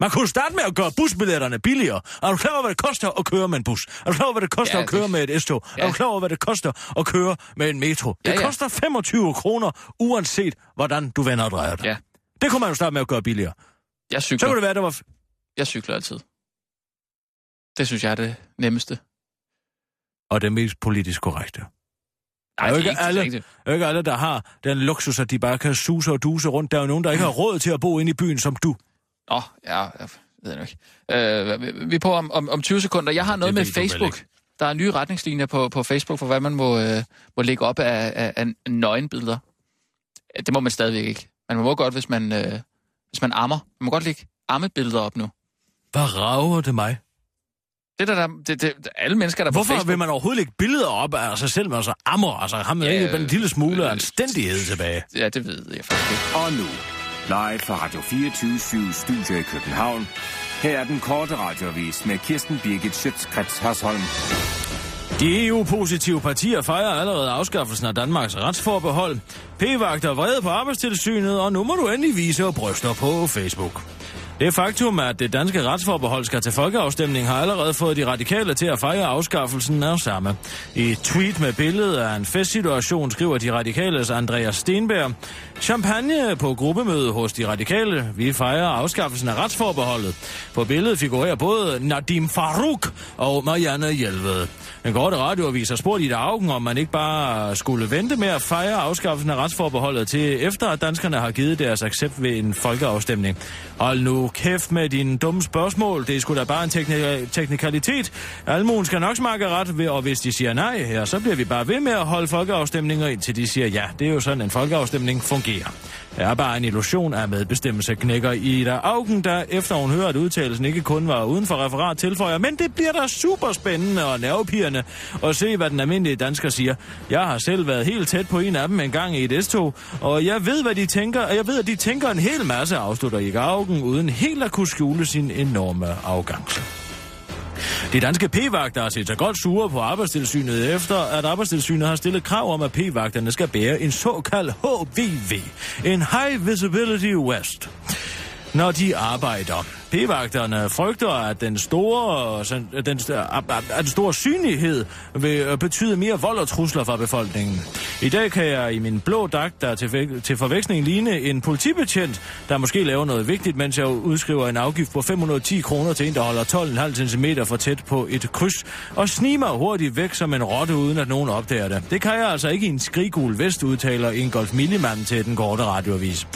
Man kunne starte med at gøre busbilletterne billigere. Er du klar over, hvad det koster at køre med en bus? Er du klar over, hvad det koster Ja, at køre det- med et S-tog? Ja. Er du klar over, hvad det koster at køre med en metro? Ja, Det ja. koster 25 kroner, uanset hvordan du vender og drejer dig. Ja. Det kunne man jo starte med at gøre billigere. Jeg Så cykler. kunne det være, der var... Jeg cykler altid. Det synes jeg er det nemmeste. Og det mest politisk korrekte. Nej, jo det ikke er ikke, alle. det er ikke det. Det er ikke alle, der har den luksus, at de bare kan suse og duse rundt. Der er jo nogen, der ikke har råd til at bo inde i byen som du. Nå, ja, jeg ved jeg ikke. Øh, vi- er på om, om, om 20 sekunder. Jeg har noget med Facebook. ikke. Der er nye retningslinjer på, på Facebook for, hvad man må, øh, må lægge op af, af, af nøgenbilleder. Det må man stadigvæk ikke. Man må godt, hvis man, øh, hvis man ammer. Man må godt lægge ammebilleder op nu. Hvad rager det mig? Det er der, der det, det, alle mennesker, der er på Hvorfor Facebook... vil man overhovedet ikke billeder op af sig selv, men så ammer? Altså, har man Ja, ikke en lille smule øh, anstændighed tilbage? Ja, det ved jeg faktisk ikke. Og nu, live fra Radio 24 Studio i København. Her er den korte radiovis med Kirsten Birgit Schøtzgrads Hasholm. De EU-positive partier fejrer allerede afskaffelsen af Danmarks retsforbehold. P-vagter er vrede på arbejdstilsynet, og nu må du endelig vise og bryster på Facebook. Det faktum, at det danske retsforbehold skal til folkeafstemning, har allerede fået de radikale til at fejre afskaffelsen af samme. I et tweet med billedet af en festsituation skriver de radikales Andreas Stenberg, Champagne på gruppemøde hos de radikale. Vi fejrer afskaffelsen af retsforbeholdet. På billedet figurerer både Nadim Farouk og Marianne Hjelved. Den korte radioavis har spurgt Ida Augen, om man ikke bare skulle vente med at fejre afskaffelsen af retsforbeholdet til efter, at danskerne har givet deres accept ved en folkeafstemning. Hold nu kæft med dine dumme spørgsmål. Det er sgu da bare en tekni- teknikalitet. Almuen skal nok smage ret, ved, og hvis de siger nej her, så bliver vi bare ved med at holde folkeafstemninger, indtil de siger ja. Det er jo sådan, en folkeafstemning fungerer. Det er bare en illusion af medbestemmelse, knækker Ida Augen, der efter hun hører, at udtalelsen ikke kun var uden for referat tilføjer, men det bliver da super spændende og nervepirrende at se, hvad den almindelige dansker siger. Jeg har selv været helt tæt på en af dem en gang i et S-tog, og jeg ved, hvad de tænker, og jeg ved, at de tænker en hel masse, afslutter Ida Augen, uden helt at kunne skjule sin enorme arrogance. De danske p-vagter har set sig godt sure på arbejdstilsynet efter, at arbejdstilsynet har stillet krav om, at p-vagterne skal bære en såkaldt HVV, en High Visibility West, når de arbejder. P-vagterne frygter, at den store, den, at den store synlighed vil øh, betyde mere vold og trusler fra befolkningen. I dag kan jeg i min blå dag, der til, til forveksling ligne en politibetjent, der måske laver noget vigtigt, mens jeg udskriver en afgift på 510 kroner til en, der holder 12,5 cm for tæt på et kryds, og sniger hurtigt væk som en rotte, uden at nogen opdager det. Det kan jeg altså ikke i en skrigul vest, udtaler Ingolf Millimann til den korte radioavis.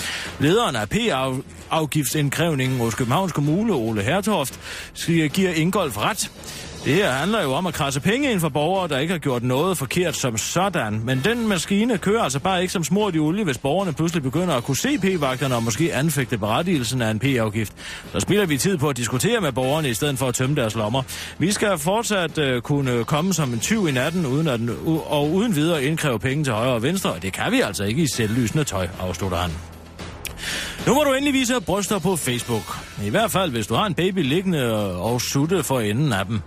Lederen af P-afgiftsindkrævningen hos Københavns Kommune, Ole Hertoft, giver Ingolf ret. Det her handler jo om at krasse penge ind for borgere, der ikke har gjort noget forkert som sådan. Men den maskine kører altså bare ikke som smurt i olie, hvis borgerne pludselig begynder at kunne se p-vagterne og måske anfægte berettigelsen af en p-afgift. Så spilder vi tid på at diskutere med borgerne i stedet for at tømme deres lommer. Vi skal fortsat uh, kunne komme som en tyv i natten uden at, uh, og uden videre indkræve penge til højre og venstre, og det kan vi altså ikke i selvlysende tøj, afslutter han. Nu må du endelig vise bryster på Facebook. I hvert fald, hvis du har en baby liggende og sutte for enden af dem.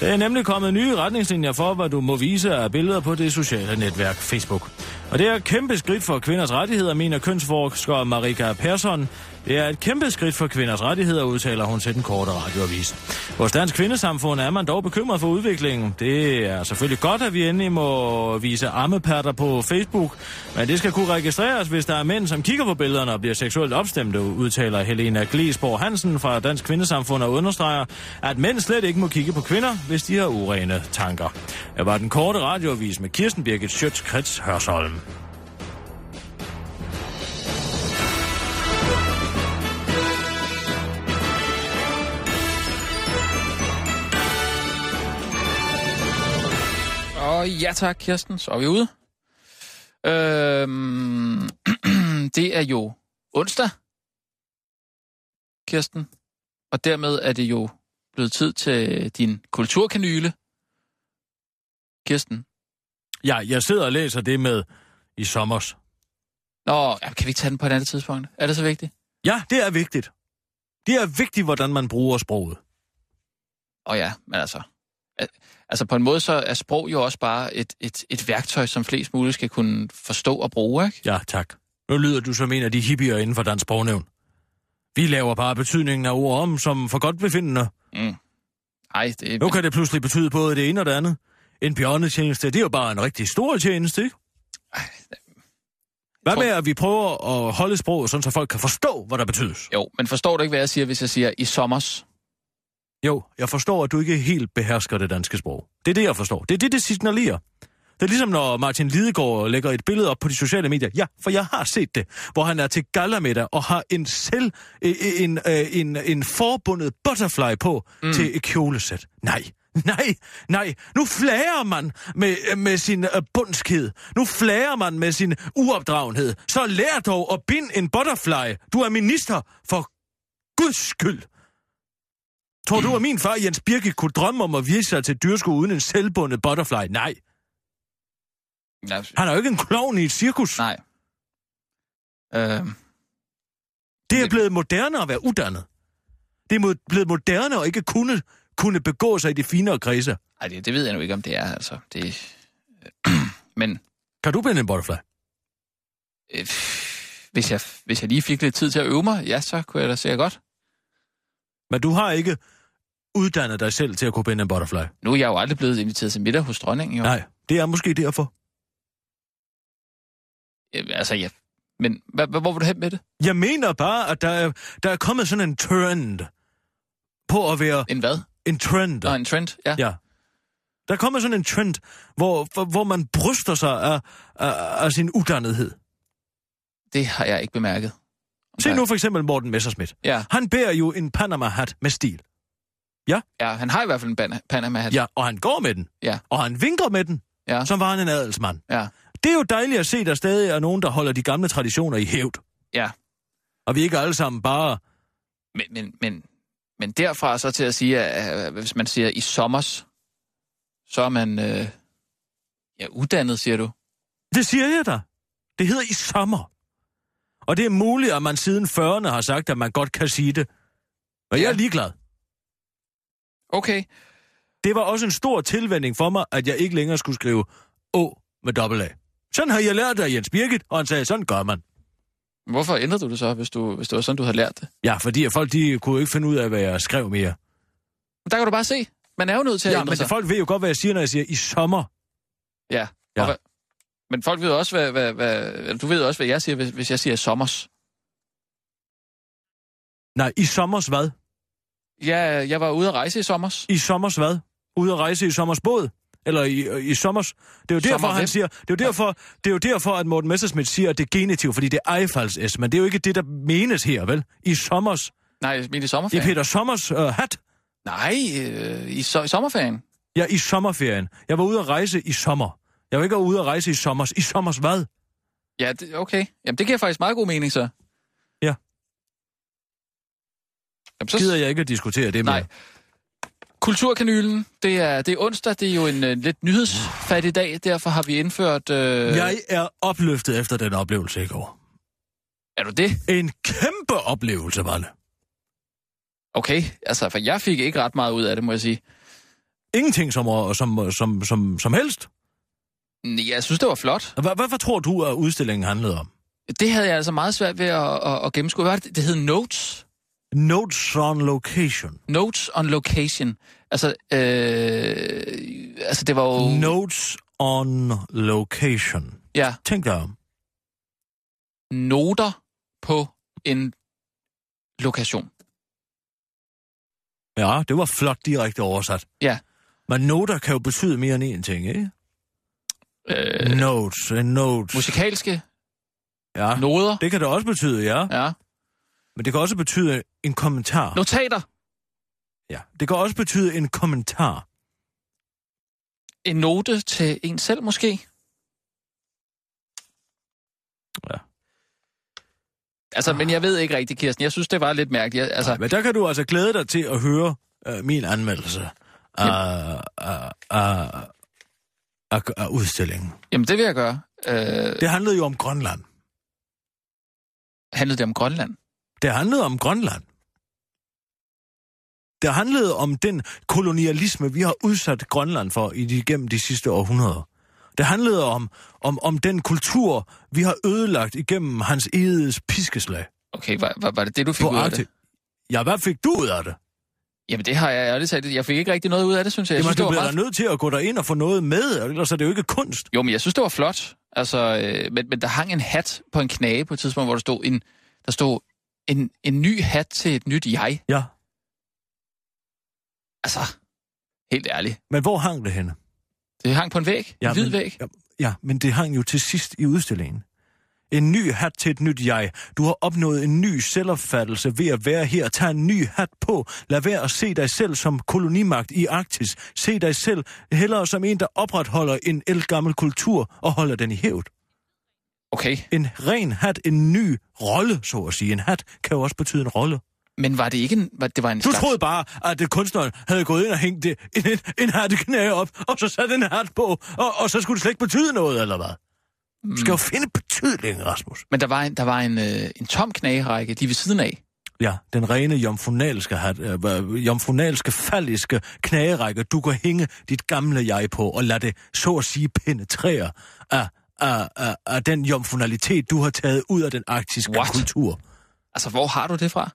Der er nemlig kommet nye retningslinjer for, hvad du må vise af billeder på det sociale netværk Facebook. Og det er et kæmpe skridt for kvinders rettigheder, mener kønsforsker Marika Persson. Det er et kæmpe skridt for kvinders rettigheder, udtaler hun til den korte radioavis. Vores Dansk Kvindesamfund er man dog bekymret for udviklingen. Det er selvfølgelig godt, at vi endelig må vise armepatter på Facebook, men det skal kunne registreres, hvis der er mænd, som kigger på billederne og bliver seksuelt opstemte, udtaler Helena Glesborg Hansen fra Dansk Kvindesamfund og understreger, at mænd slet ikke må kigge på kvinder, hvis de har urene tanker. Det var den korte radioavis med Kirsten Birgit Schøtz-Krets Hørsholm. Og ja tak, Kirsten, så er vi ude. Øhm, det er jo onsdag, Kirsten. Og dermed er det jo blevet tid til din kulturkanyle. Kirsten. Ja, jeg sidder og læser det med i sommers. Nå, ja, kan vi ikke tage den på et andet tidspunkt? Er det så vigtigt? Ja, det er vigtigt. Det er vigtigt, hvordan man bruger sproget. Og ja, men altså... Altså på en måde så er sprog jo også bare et, et, et værktøj, som flest muligt skal kunne forstå og bruge, ikke? Ja, tak. Nu lyder du som en af de hippier inden for dansk sprognævn. Vi laver bare betydningen af ord om, som for godt befindende. Mm. Ej, det... Nu kan det pludselig betyde både det ene og det andet. En bjørnetjeneste, det er jo bare en rigtig stor tjeneste, ikke? Ej, hvad tror... med, at vi prøver at holde sproget, sådan så folk kan forstå, hvad der betydes? Jo, men forstår du ikke, hvad jeg siger, hvis jeg siger i sommers? Jo, jeg forstår, at du ikke helt behersker det danske sprog. Det er det, jeg forstår. Det er det, det signalerer. Det er ligesom, når Martin Lidegaard lægger et billede op på de sociale medier. Ja, for jeg har set det, hvor han er til gallermiddag og har en selv, en, en, en, en forbundet butterfly på mm. til et kjolesæt. Nej, nej, nej. Nu flager man med, med sin bundskhed. Nu flager man med sin uopdragenhed. Så lær dog at binde en butterfly. Du er minister for Guds skyld. Tror du, at min far Jens Birke kunne drømme om at virke sig til dyrsko uden en selvbundet butterfly? Nej. Han er jo ikke en klovn i et cirkus. Nej. Øh... Det er blevet moderne at være uddannet. Det er blevet moderne at ikke kunne, kunne begå sig i de finere kredse. Nej, det, det ved jeg nu ikke, om det er, altså. Det... Men... Kan du binde en butterfly? Øh, hvis, jeg, hvis jeg lige fik lidt tid til at øve mig, ja, så kunne jeg da sige godt. Men du har ikke uddannet dig selv til at kunne binde en butterfly? Nu er jeg jo aldrig blevet inviteret til middag hos dronningen, jo. Nej, det er måske derfor. Ja, altså, ja. Men hvad, hvor vil du hen med det? Jeg mener bare, at der er, der er kommet sådan en trend på at være... En hvad? En trend. Nå, en trend, ja. Ja. Der er kommet sådan en trend, hvor, hvor, man bryster sig af, af, af sin uddannethed. Det har jeg ikke bemærket. Se nu for eksempel Morten Messerschmidt. Ja, Han bærer jo en Panama-hat med stil. Ja, han har i hvert fald en Pan- Panama-hat. Ja, og han går med den. Ja. Og han vinker med den, Ja. som var han en adelsmand. Ja. Det er jo dejligt at se, at der stadig er nogen, der holder de gamle traditioner i hævd. ja. Og vi ikke alle sammen bare... Men, men, men, men derfra så til at sige, at hvis man siger i sommers, så er man øh, ja, uddannet, siger du. Det siger jeg da. Det hedder i sommer. Og det er muligt, at man siden 40'erne har sagt, at man godt kan sige det. Og jeg Ja. er ligeglad. Okay. Det var også en stor tilvænding for mig, at jeg ikke længere skulle skrive Å med dobbelt A. Sådan har jeg lært af Jens Birgit, og han sagde, sådan gør man. Hvorfor ændrede du det så, hvis, du, hvis det var sådan, du havde lært det? Ja, fordi at folk de kunne ikke finde ud af, hvad jeg skrev mere. Der kan du bare se. Man er jo nødt til at Ja, ændre men sig. folk ved jo godt, hvad jeg siger, når jeg siger i sommer. Ja. Ja. Hvad, men folk ved også, hvad, hvad, hvad, du ved også, hvad jeg siger, hvis, hvis jeg siger sommers. Nej, i sommers hvad? Ja, jeg var ude at rejse i sommers. I sommers hvad? Ude at rejse i sommers båd? Eller i, i sommers? Det er jo derfor, Sommer han siger... Det er, jo derfor, det er jo derfor, at Morten Messerschmidt siger, at det er genitiv, fordi det er ejfalds S, men det er jo ikke det, der menes her, vel? I sommers. Nej, midt i I sommerferien. Peter Sommers uh, hat. Nej, øh, i, so- i sommerferien. Ja, i sommerferien. Jeg var ude at rejse i sommer. Jeg var ikke ude at rejse i sommers. I sommers hvad? Ja, det, okay. Jamen, det giver faktisk meget god mening, så. Ja. Jamen, Så gider jeg ikke at diskutere det Nej. mere. Kulturkanylen, det er, det er onsdag, det er jo en uh, lidt nyhedsfattig dag, derfor har vi indført... Øh, Jeg er opløftet efter den oplevelse i går. Er du det? En kæmpe oplevelse, var det. Okay, altså, for jeg fik ikke ret meget ud af det, må jeg sige. Ingenting som, som, som, som, som helst. Jeg synes, det var flot. Hvad, hvad, tror du, at udstillingen handlede om? Det havde jeg altså meget svært ved at, at, at gennemskue. Hvad det? Det hed Notes. Notes on location. Notes on location. Altså, øh, altså det var jo... Notes on location. Ja, Tænk dig om. noter på en lokation. Ja, det var flot direkte oversat. Ja. Men noter kan jo betyde mere end én ting, ikke? Øh, Notes, en note. musikalske Ja, noder. det kan det også betyde, ja. Ja. Men det kan også betyde en kommentar. Notater. Ja, det kan også betyde en kommentar. En note til en selv, måske? Ja. Altså, men jeg ved ikke rigtigt, Kirsten. Jeg synes, det var lidt mærkeligt. Jeg- Altså, Nej, men der kan du altså glæde dig til at høre uh, min anmeldelse af, af, af, af, af udstillingen. jamen, det vil jeg gøre. Øh, Det handlede jo om Grønland. handlede det om Grønland? Det handlede om Grønland. Det handlede om den kolonialisme, vi har udsat Grønland for i de, gennem de sidste århundreder. Det handlede om, om, om den kultur, vi har ødelagt igennem hans edes piskeslag Okay, var, var, var det det, du fik på ud af det? Ja, hvad fik du ud af det? Jamen, det har jeg ærligt sagt. Jeg fik ikke rigtig noget ud af det, synes jeg. Jeg Jamen, synes, du bliver meget... nødt til at gå derind og få noget med, ellers er det jo ikke kunst. Jo, men jeg synes, det var flot. Altså, øh, men, men der hang en hat på en knage på et tidspunkt, hvor der stod en, der stod en, en ny hat til et nyt jeg. Ja, Altså, helt ærligt. men hvor hang det henne? Det hang på en væg. Ja, en hvid men, væg. Ja, ja, men det hang jo til sidst i udstillingen. En ny hat til et nyt jeg. Du har opnået en ny selvopfattelse ved at være her. Tag en ny hat på. Lad være at se dig selv som kolonimagt i Arktis. Se dig selv hellere som en, der opretholder en elgammel kultur og holder den i hævd. Okay, En ren hat, en ny rolle, så at sige. En hat kan jo også betyde en rolle. men var det ikke en... Var, det var en Du slags... troede bare, at det kunstneren havde gået ind og hængt det, en, en, en hatteknæ op, og så satte en hat på, og, og så skulle det slet ikke betyde noget, eller hvad? Du skal jo finde betydning, Rasmus. Men der var en, der var en, øh, en tom knagerække lige ved siden af. Ja, den rene jomfronalske, hat, øh, jomfronalske, falliske knagerække, du kan hænge dit gamle jeg på, og lade det, så at sige, penetrere af, af, af, af den jomfronalitet, du har taget ud af den arktiske What? kultur. Altså, hvor har du det fra?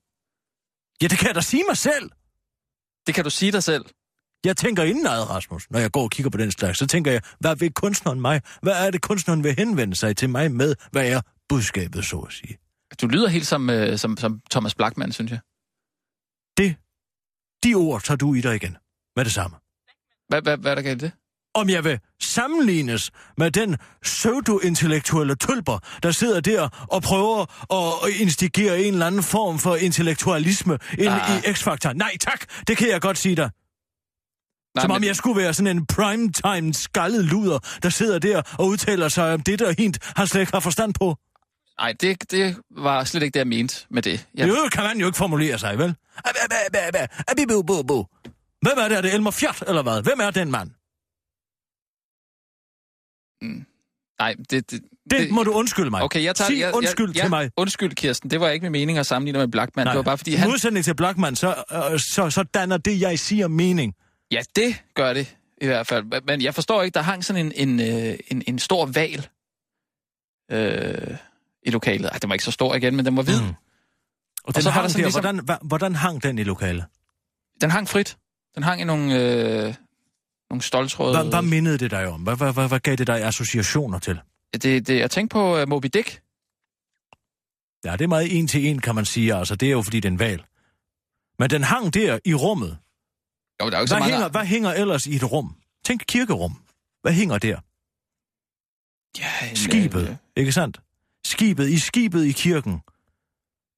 Ja, det kan jeg da sige mig selv. Det kan du sige dig selv. Jeg tænker indenad, Rasmus, når jeg går og kigger på den slags, så tænker jeg, hvad vil kunstneren mig? Hvad er det, kunstneren vil henvende sig til mig med? Hvad er budskabet, så at sige? Du lyder helt som, øh, som, som Thomas Blackman, synes jeg. Det, de ord tager du i dig igen. Med det samme. Hvad, hvad, hvad er der galt det? om jeg vil sammenlignes med den pseudo-intellektuelle tølper, der sidder der og prøver at instigere en eller anden form for intellektualisme ind Ah. i X-Factor. Nej tak, det kan jeg godt sige dig. Nej, Som om men- jeg skulle være sådan en primetime skaldet luder, der sidder der og udtaler sig om det, der hint han slet ikke har forstand på. Nej, det, det var slet ikke det, jeg mente med det. Jeg, Det kan man jo ikke formulere sig, vel? Hvem er det? Er det Elmer Fjert, eller hvad? Hvem er den mand? Nej, det, det, Det må du undskylde mig. Okay, jeg tager... Sig jeg, undskyld jeg, til ja, mig. Undskyld, Kirsten. Det var ikke min mening at sammenligne med Blackman. Nej. Det var bare fordi, han... modsætning til Blackman, så, øh, så, så danner det, jeg siger, mening. Ja, det gør det i hvert fald. Men jeg forstår ikke, der hang sådan en, en, øh, en, en stor val øh, i lokalet. Ej, den var ikke så stor igen, men den var hvid. Mm. Mm. Og, den så har der sådan der, ligesom- hvordan, hvordan hang den i lokalet? Den hang frit. Den hang i nogle, øh, nogle stoltråde. Hvad, hvad mindede det dig om? Hvad, hvad, hvad, hvad gav det dig associationer til? Det, det, jeg tænkte på uh, Moby Dick. Ja, det er meget en til en, kan man sige. Altså, det er jo fordi, det er en val. Men den hang der i rummet. Jo, der er jo ikke så Hvad mange... hænger, hvad hænger ellers i et rum? Tænk kirkerum. Hvad hænger der? Ja, en, Skibet, øh, ikke sandt? Skibet, i skibet i kirken.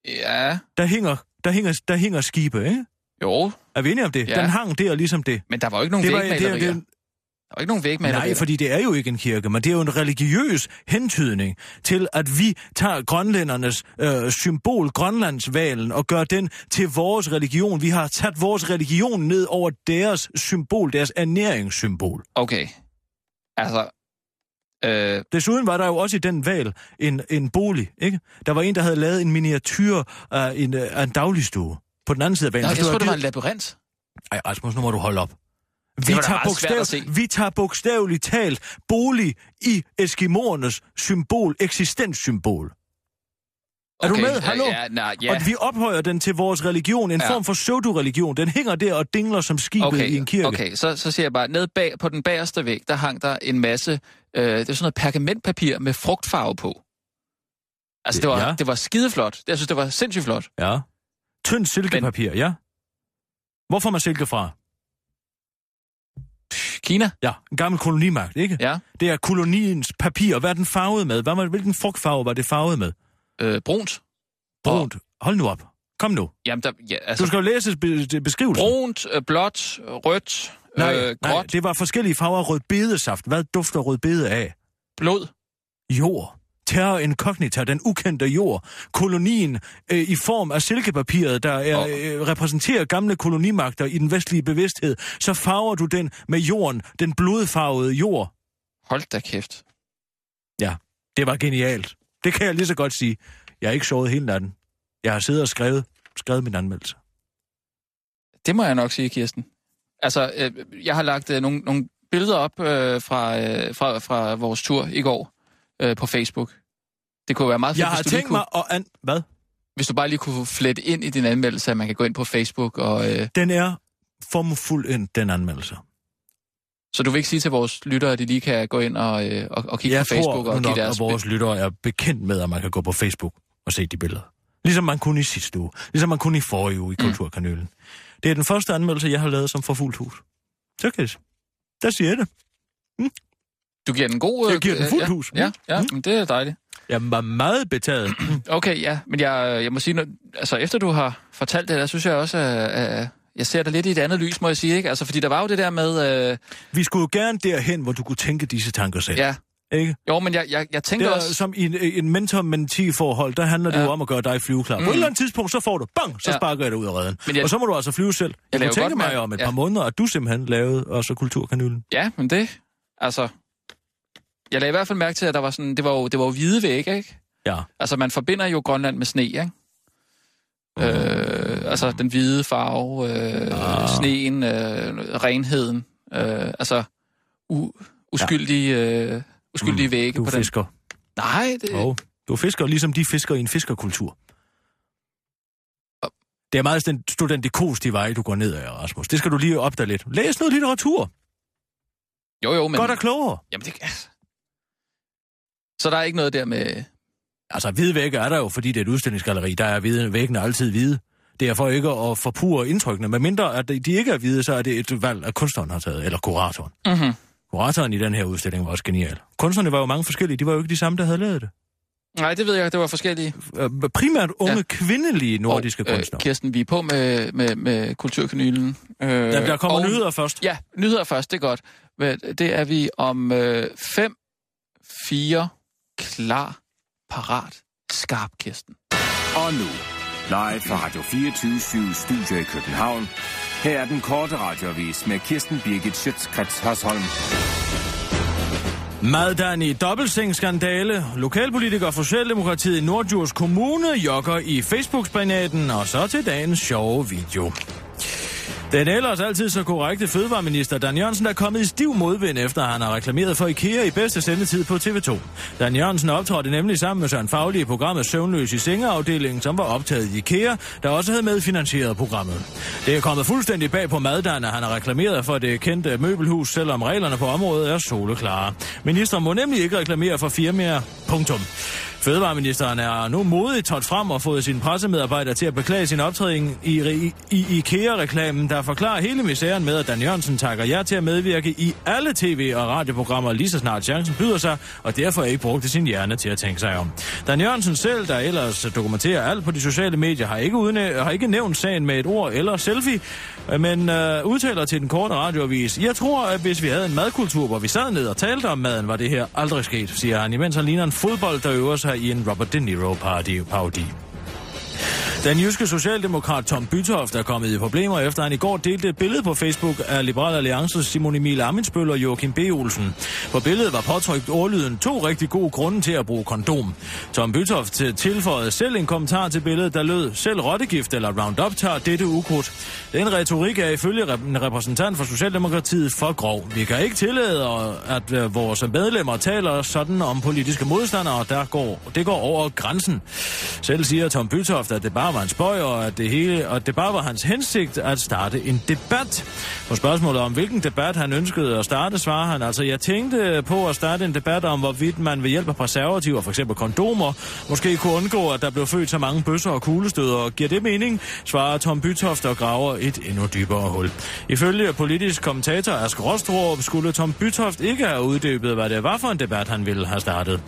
Ja, Der hænger, der hænger, der hænger skibe, ikke? Jo. Er vi enige om det? Ja. Den hang der ligesom det. Men der var jo ikke nogen det var, vægmalerier. det, Det, der var ikke nogen vægmalerier. nej, fordi det er jo ikke en kirke, men det er jo en religiøs hentydning til, at vi tager grønlændernes øh, symbol, Grønlandsvalen, og gør den til vores religion. Vi har taget vores religion ned over deres symbol, deres ernæringssymbol. Okay. Altså... Øh, Desuden var der jo også i den valg en, en bolig, ikke? Der var en, der havde lavet en miniatyr af en, øh, af en dagligstue på den anden side af valgen. nej, jeg tror, det var en labyrint. Ej, Rasmus, nu må du holde op. Vi var tager, se. vi tager bogstaveligt talt bolig i eskimoernes symbol, eksistenssymbol. Er du med? Hallo? Ja, nej, ja. Og vi ophøjer den til vores religion, en Ja. form for pseudo-religion. Den hænger der og dingler som skibet okay, i en kirke. Okay, så, så siger jeg bare, ned bag, på den bagerste væg, der hang der en masse, øh, det er sådan noget pergamentpapir med frugtfarve på. Altså, det var, Ja. ja. det var skideflot. Jeg synes, det var sindssygt flot. Ja. Tyndt silkepapir, Men... ja. Hvor får man silke fra? Kina? Ja, en gammel kolonimagt, ikke? Ja. Det er koloniens papir. Hvad er den farvet med? Hvad, var- hvilken frugtfarve var det farvet med? Øh, brunt. Brunt. Hold nu op. Kom nu. Jamen, der, ja, Du altså, skal jo læse be- beskrivelsen. brunt, øh, blåt, rødt, Nej, øh, nej, gråt, det var forskellige farver af rødbedesaft. Hvad dufter rødbede af? blod. Jord. Terra incognita, den ukendte jord. Kolonien øh, i form af silkepapiret, der er, øh, repræsenterer gamle kolonimagter i den vestlige bevidsthed. Så farver du den med jorden, den blodfarvede jord. Hold da kæft. Ja, det var genialt. Det kan jeg lige så godt sige. Jeg har ikke sovet hele natten. Jeg har siddet og skrevet, skrevet min anmeldelse. Det må jeg nok sige, Kirsten. Altså, øh, jeg har lagt øh, nogle, nogle billeder op øh, fra, øh, fra, fra vores tur i går øh, på Facebook. Det kunne være meget fedt, Jeg har tænkt kunne, mig at... An- Hvad? hvis du bare lige kunne flette ind i din anmeldelse, at man kan gå ind på Facebook. Og, øh, Den er formfuld ind, den anmeldelse. så du vil ikke sige til vores lyttere, at de lige kan gå ind og, øh, og, og kigge Jeg på Facebook tror og nok, deres... at vores lyttere er bekendt med, at man kan gå på Facebook og se de billeder. Ligesom man kunne i sidste uge. Ligesom man kunne i forrige uge i Mm. Det er den første anmeldelse, jeg har lavet som for fuldt hus. Så kan jeg Der siger jeg det. Du giver den god... Jeg giver den øh, fuldt ja, hus. Ja, ja Mm. men det er dejligt. Jeg var meget betaget. Okay, ja, men jeg, jeg må sige, når, altså efter du har fortalt det, der synes jeg også, at, at jeg ser det lidt i et andet lys, må jeg sige, ikke? Altså, fordi der var jo det der med... Øh, Vi skulle jo gerne derhen, hvor du kunne tænke disse tanker selv. ja, Ikke? jo, men jeg, jeg, jeg tænker er, også... som i en, en mentor-mentee-forhold, der handler det Ja. jo om at gøre dig flyveklar. Mm. På Mm. et eller andet tidspunkt, så får du, bang, så Ja. sparker jeg dig ud af redden. Men jeg- Og så må du altså flyve selv. Jeg, laver kunne tænke mig mærke- om et ja. par måneder, at du simpelthen lavede også kulturkanylen. Ja, men det... Altså... Jeg lagde i hvert fald mærke til, at der var sådan, det var jo, det var jo hvide vægge, ikke? Ja. Altså, man forbinder jo Grønland med sne, ikke? Øh, altså, den hvide farve, øh, Ah. sneen, øh, renheden, øh, altså, u, uskyldige, øh, uskyldige vægge Mm. Du på den. fisker. Nej, det, Oh. Du fisker ligesom de fisker i en fiskerkultur. Det er meget den studentikos, de vej, du går ned af, Rasmus. Det skal du lige opdage lidt. Læs noget litteratur. jo, jo, men... Godt og klogere. Jamen, det, så der er ikke noget der med... Altså, hvide vægge er der jo, fordi det er et udstillingsgalleri. Der er hvide, væggene altid hvide. Det er for ikke at forpure indtrykkene. Men mindre at de ikke er hvide, så er det et valg, at kunstneren har taget, eller kuratoren. Mm-hmm. Kuratoren i den her udstilling var også genial. Kunstnerne var jo mange forskellige, de var jo ikke de samme, der havde lavet det. Nej, det ved jeg, det var forskellige. Øh, Primært unge, Ja. kvindelige nordiske og, øh, kunstnere. Kirsten, vi er på med, med, med kulturkanylen. Øh, Der, der kommer og- nyheder først. Ja, nyheder først, det er godt. Det er vi om 5, 4, klar, parat, skarp, Kirsten. Og nu, live fra Radio 24 Studio i København. Her er den korte radiovis med Kirsten Birgit Schøtzgrads Hasholm. Maddan i dobbeltseng-skandale. Lokalpolitiker for Socialdemokratiet i Nordjurs Kommune jogger i Facebook-spanaten, og så til dagens sjove video. Den ellers altid så korrekte fødevareminister Dan Jørgensen er kommet i stiv modvind, efter han har reklameret for IKEA i bedste sendetid på TV2. Dan Jørgensen optrådte nemlig sammen med Søren Fagli i programmet Søvnløs i sengeafdelingen, som var optaget i IKEA, der også havde medfinansieret programmet. Det er kommet fuldstændig bag på Maddan, at han har reklameret for det kendte møbelhus, selvom reglerne på området er soleklare. Ministeren må nemlig ikke reklamere for firmaer. Punktum. Fødevareministeren er nu modigt trådt frem og fået sin pressemedarbejder til at beklage sin optræden i, i, i IKEA-reklamen, der forklarer hele misæren med, at Dan Jørgensen takker jer til at medvirke i alle tv- og radioprogrammer lige så snart chancen byder sig, og derfor ikke brugte sin hjerne til at tænke sig om. Dan Jørgensen selv, der ellers dokumenterer alt på de sociale medier, har ikke, udnæ- har ikke nævnt sagen med et ord eller selfie, men øh, udtaler til den korte radioavis, jeg tror, at hvis vi havde en madkultur, hvor vi sad ned og talte om maden, var det her aldrig sket, siger han, imens han ligner en fodbold, der øver sig i en Robert De Niro-parodi. Den jyske socialdemokrat Tom Bytoft er kommet i problemer, efter han i går delte et billede på Facebook af Liberal Alliances Simon Emil Amitsbøl og Joachim B. Olsen. På billedet var påtrykt ordlyden to rigtig gode grunde til at bruge kondom. Tom Bytoft tilføjede selv en kommentar til billedet, der lød, selv rottegift eller Roundup tager dette ukrudt. Den retorik er ifølge en repræsentant for Socialdemokratiet for grov. Vi kan ikke tillade, øh, at øh, vores medlemmer taler sådan om politiske modstandere, der går, det går over grænsen. Selv siger Tom Bytoft, at det bare var en spøj, og at det, hele, og at det bare var hans hensigt at starte en debat. På spørgsmålet om, hvilken debat han ønskede at starte, svarer han altså, jeg tænkte på at starte en debat om, hvorvidt man ved hjælp af preservativer, f.eks. kondomer, måske kunne undgå, at der blev født så mange bøsser og kuglestøder. Giver det mening? Svarer Tom Bytoft og graver et endnu dybere hul. Ifølge politisk kommentator Ask Rostrup skulle Tom Bytoft ikke have uddybet, hvad det var for en debat, han ville have startet.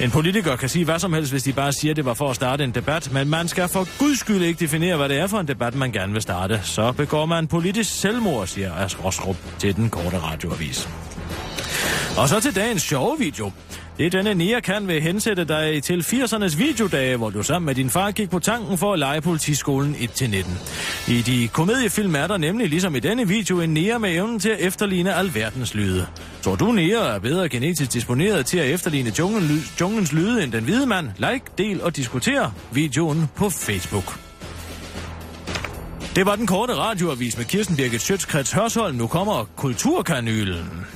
En politiker kan sige hvad som helst, hvis de bare siger, at det var for at starte en debat, men man skal for guds skyld ikke definere, hvad det er for en debat, man gerne vil starte. Så begår man politisk selvmord, siger Ask Rostrup til den korte radioavis. Og så til dagens sjove video. Det denne Nia kan vil hensætte dig til 80'ernes videodage, hvor du sammen med din far gik på tanken for at lege politiskolen 1-19. I de komediefilm er der nemlig ligesom i denne video en Nia med evnen til at efterligne alverdens lyde. Tror du Nia er bedre genetisk disponeret til at efterligne junglen, junglens lyde end den hvide mand? Like, del og diskuter videoen på Facebook. Det var den korte radioavis med Kirsten Birgit Schøtzgrads Hørsholm. Nu kommer Kulturkanylen.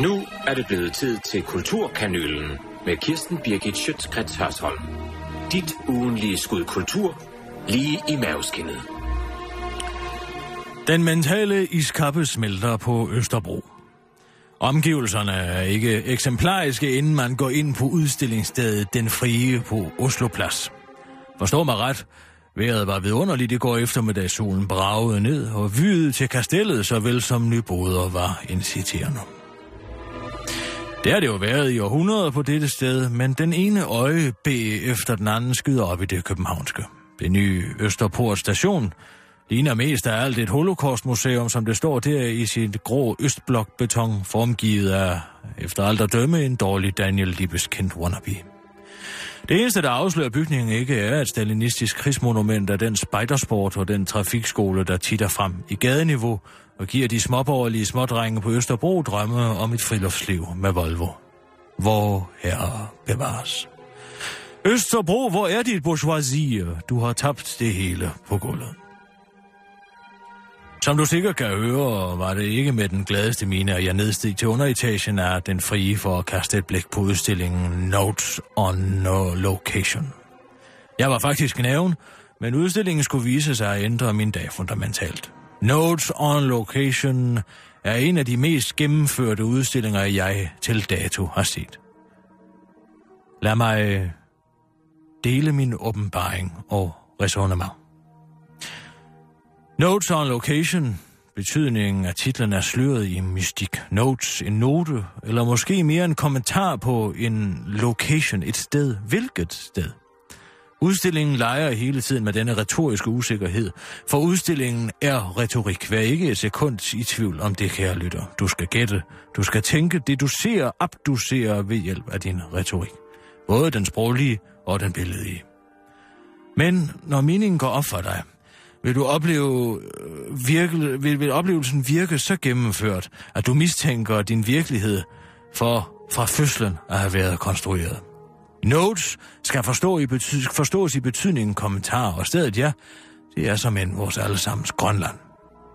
Nu er det blevet tid til Kulturkanylen med Kirsten Birgit Schøtzgrads Hørsholm. Dit ugenlige skud kultur lige i maveskinnet. Den mentale iskappe smelter på Østerbro. Omgivelserne er ikke eksemplariske, inden man går ind på udstillingsstedet Den Frie på Oslo Plads. Forstår mig ret, vejret var vidunderligt i går eftermiddag, solen bragede ned, og vyet til kastellet såvel som nyboder var inciterende. Det har det jo været i århundreder på dette sted, men den ene øje B efter den anden skyder op i det københavnske. Det nye Østerport station ligner mest af alt et holocaustmuseum, som det står der i sit grå østblokbeton, formgivet af, efter alt at dømme, en dårlig Daniel Libes kendt wannabe. Det eneste, der afslører bygningen ikke, er et stalinistisk krigsmonument af den spejdersport og den trafikskole, der titter frem i gadeniveau og giver de småborgerlige smådrenge på Østerbro drømme om et friluftsliv med Volvo. Hvor herre bevares. Østerbro, hvor er dit bourgeoisie? Du har tabt det hele på gulvet. Som du sikkert kan høre, var det ikke med den gladeste mine, at jeg nedsteg til underetagen af den frie for at kaste et blik på udstillingen Notes on No Location. Jeg var faktisk næven, men udstillingen skulle vise sig at ændre min dag fundamentalt. Notes on Location er en af de mest gennemførte udstillinger, jeg til dato har set. Lad mig øh, dele min åbenbaring og resonemang. Notes on location. Betydningen af titlen er sløret i mystik. Notes, en note, eller måske mere en kommentar på en location, et sted. Hvilket sted? Udstillingen leger hele tiden med denne retoriske usikkerhed, for udstillingen er retorik. Vær ikke et sekund i tvivl om det, kære lytter. Du skal gætte, du skal tænke, det du ser, abducere ved hjælp af din retorik. Både den sproglige og den billedlige. Men når meningen går op for dig, vil du opleve, øh, virke, vil, vil oplevelsen virke så gennemført, at du mistænker din virkelighed for fra fødslen at have været konstrueret. Notes skal forstå i bety- forstås i betydningen kommentar, og stedet ja, det er som en vores allesammens Grønland.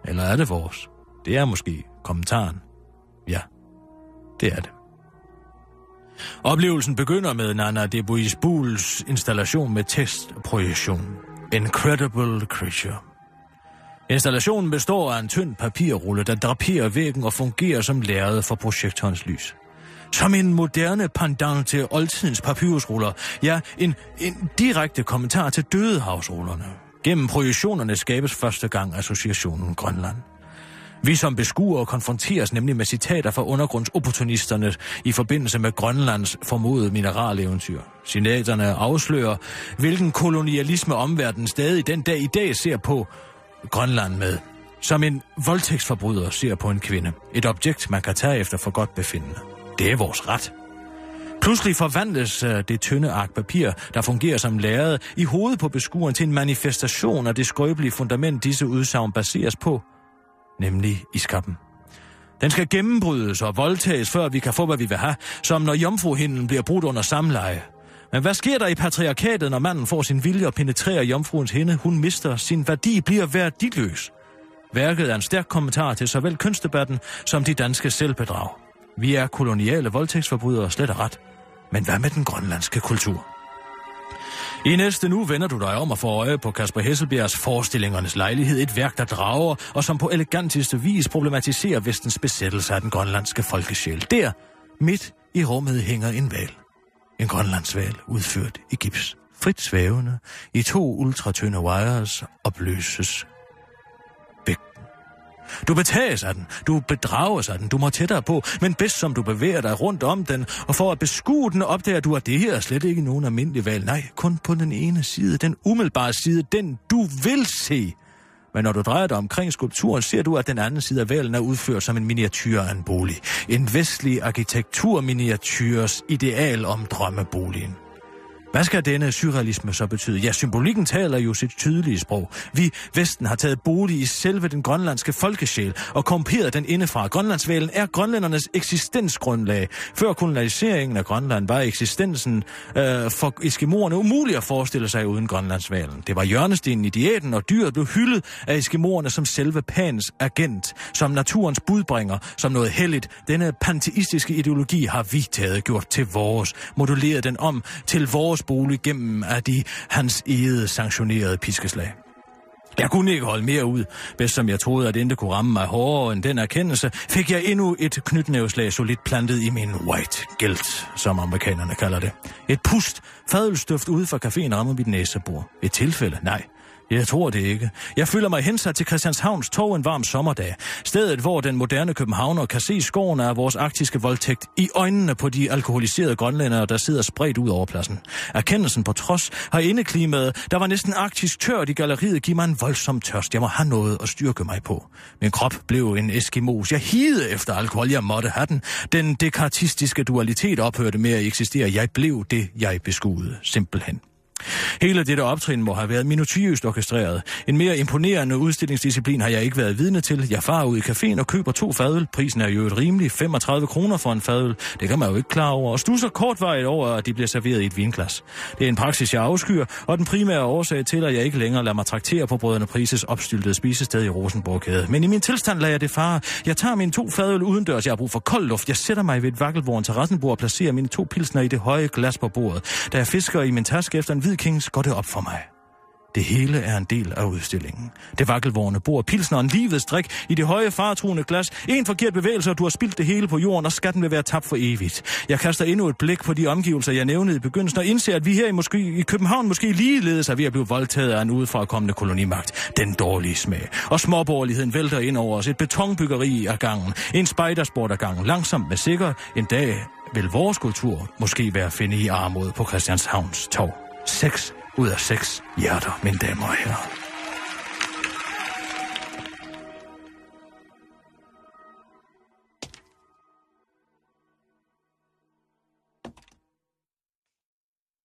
Eller er det vores? Det er måske kommentaren. Ja, det er det. Oplevelsen begynder med Nana de Buisbuls installation med tekstprojektion. Incredible Creature. Installationen består af en tynd papirrulle, der draperer væggen og fungerer som lærred for projektorens lys. Som en moderne pendant til oldtidens papyrusruller, ja, en, en direkte kommentar til dødehavsrullerne. Gennem projektionerne skabes første gang associationen Grønland. Vi som beskuere konfronteres nemlig med citater fra undergrundsopportunisterne i forbindelse med Grønlands formodede mineraleventyr. Citaterne afslører, hvilken kolonialisme omverdenen stadig den dag i dag ser på Grønland med. Som en voldtægtsforbryder ser på en kvinde. Et objekt, man kan tage efter for godt befindende. Det er vores ret. Pludselig forvandles øh, det tynde ark papir, der fungerer som lærred, i hovedet på beskueren til en manifestation af det skrøbelige fundament, disse udsagn baseres på, nemlig iskappen. Den skal gennembrydes og voldtages, før vi kan få, hvad vi vil have, som når jomfruhinden bliver brudt under samleje. Men hvad sker der i patriarkatet, når manden får sin vilje og penetrerer jomfruens hende? Hun mister sin værdi, bliver værdiløs. Værket er en stærk kommentar til såvel kønsdebatten som de danske selvbedrag. Vi er koloniale voldtægtsforbrydere slet og ret. Men hvad med den grønlandske kultur? I næste nu vender du dig om at få øje på Kasper Hesselbjergs forestillingernes lejlighed, et værk, der drager og som på eleganteste vis problematiserer vestens besættelse af den grønlandske folkesjæl. Der, midt i rummet, hænger en val. En grønlandsval udført i gips. Frit svævende, i to ultratynde wires, opløses du betages af den, du bedrages af den, du må tættere på, men bedst som du bevæger dig rundt om den, og for at beskue den opdager du, at det her er slet ikke nogen almindelig valg. Nej, kun på den ene side, den umiddelbare side, den du vil se. Men når du drejer dig omkring skulpturen, ser du, at den anden side af valen er udført som en miniatyr af en bolig. En vestlig arkitekturminiatyrs ideal om drømmeboligen. Hvad skal denne surrealisme så betyde? Ja, symbolikken taler jo sit tydelige sprog. Vi, Vesten, har taget bolig i selve den grønlandske folkesjæl og komperet den indefra. Grønlandsvælen er grønlændernes eksistensgrundlag. Før kolonialiseringen af Grønland var eksistensen øh, for eskimoerne umulig at forestille sig uden Grønlandsvælen. Det var hjørnestenen i diæten, og dyret blev hyldet af eskimoerne som selve pans agent, som naturens budbringer, som noget helligt. Denne panteistiske ideologi har vi taget gjort til vores, moduleret den om til vores bolig gennem af de hans eget sanktionerede piskeslag. Jeg kunne ikke holde mere ud. Bedst som jeg troede, at det kunne ramme mig hårdere end den erkendelse, fik jeg endnu et knytnæveslag solidt plantet i min white guilt, som amerikanerne kalder det. Et pust, fadelstøft ude fra caféen rammer mit næsebord. Et tilfælde? Nej. Jeg tror det ikke. Jeg føler mig hensat til Christianshavns tog en varm sommerdag. Stedet, hvor den moderne københavner kan se skårene af vores arktiske voldtægt i øjnene på de alkoholiserede grønlændere, der sidder spredt ud over pladsen. Erkendelsen på trods har indeklimaet, der var næsten arktisk tørt i galleriet, giver mig en voldsom tørst. Jeg må have noget at styrke mig på. Min krop blev en eskimos. Jeg hide efter alkohol. Jeg måtte have den. Den dekartistiske dualitet ophørte med at eksistere. Jeg blev det, jeg beskuede. Simpelthen. Hele dette optrin må have været minutiøst orkestreret. En mere imponerende udstillingsdisciplin har jeg ikke været vidne til. Jeg farer ud i caféen og køber to fadøl. Prisen er jo et rimelig 35 kroner for en fadøl. Det kan man jo ikke klar over. Og stusser kortvarigt over, at de bliver serveret i et vinglas. Det er en praksis, jeg afskyer, og den primære årsag til, at jeg ikke længere lader mig traktere på brødrene Prises opstyltede spisested i Rosenborgkæde. Men i min tilstand lader jeg det fare. Jeg tager mine to fadøl udendørs. Jeg har brug for kold luft. Jeg sætter mig ved et vakkelvogn terrassenbord og placerer mine to pilsner i det høje glas på bordet. Da jeg fisker i min taske efter en Tid kings, går det op for mig. Det hele er en del af udstillingen. Det vakkelvårende bord, pilsneren, livets drik i det høje fartruende glas. En forkert bevægelse, og du har spildt det hele på jorden, og skatten vil være tabt for evigt. Jeg kaster endnu et blik på de omgivelser, jeg nævnede i begyndelsen, og indser, at vi her i, måske, i København måske ligeledes er ved at blive voldtaget af en udefrakommende kolonimagt. Den dårlige smag. Og småborgerligheden vælter ind over os. Et betonbyggeri af gangen. En spejdersport af gangen. Langsomt men sikkert. En dag vil vores kultur måske være at finde i armod på Christianshavns tog. 6 ud af 6 hjerter, mine damer og herrer.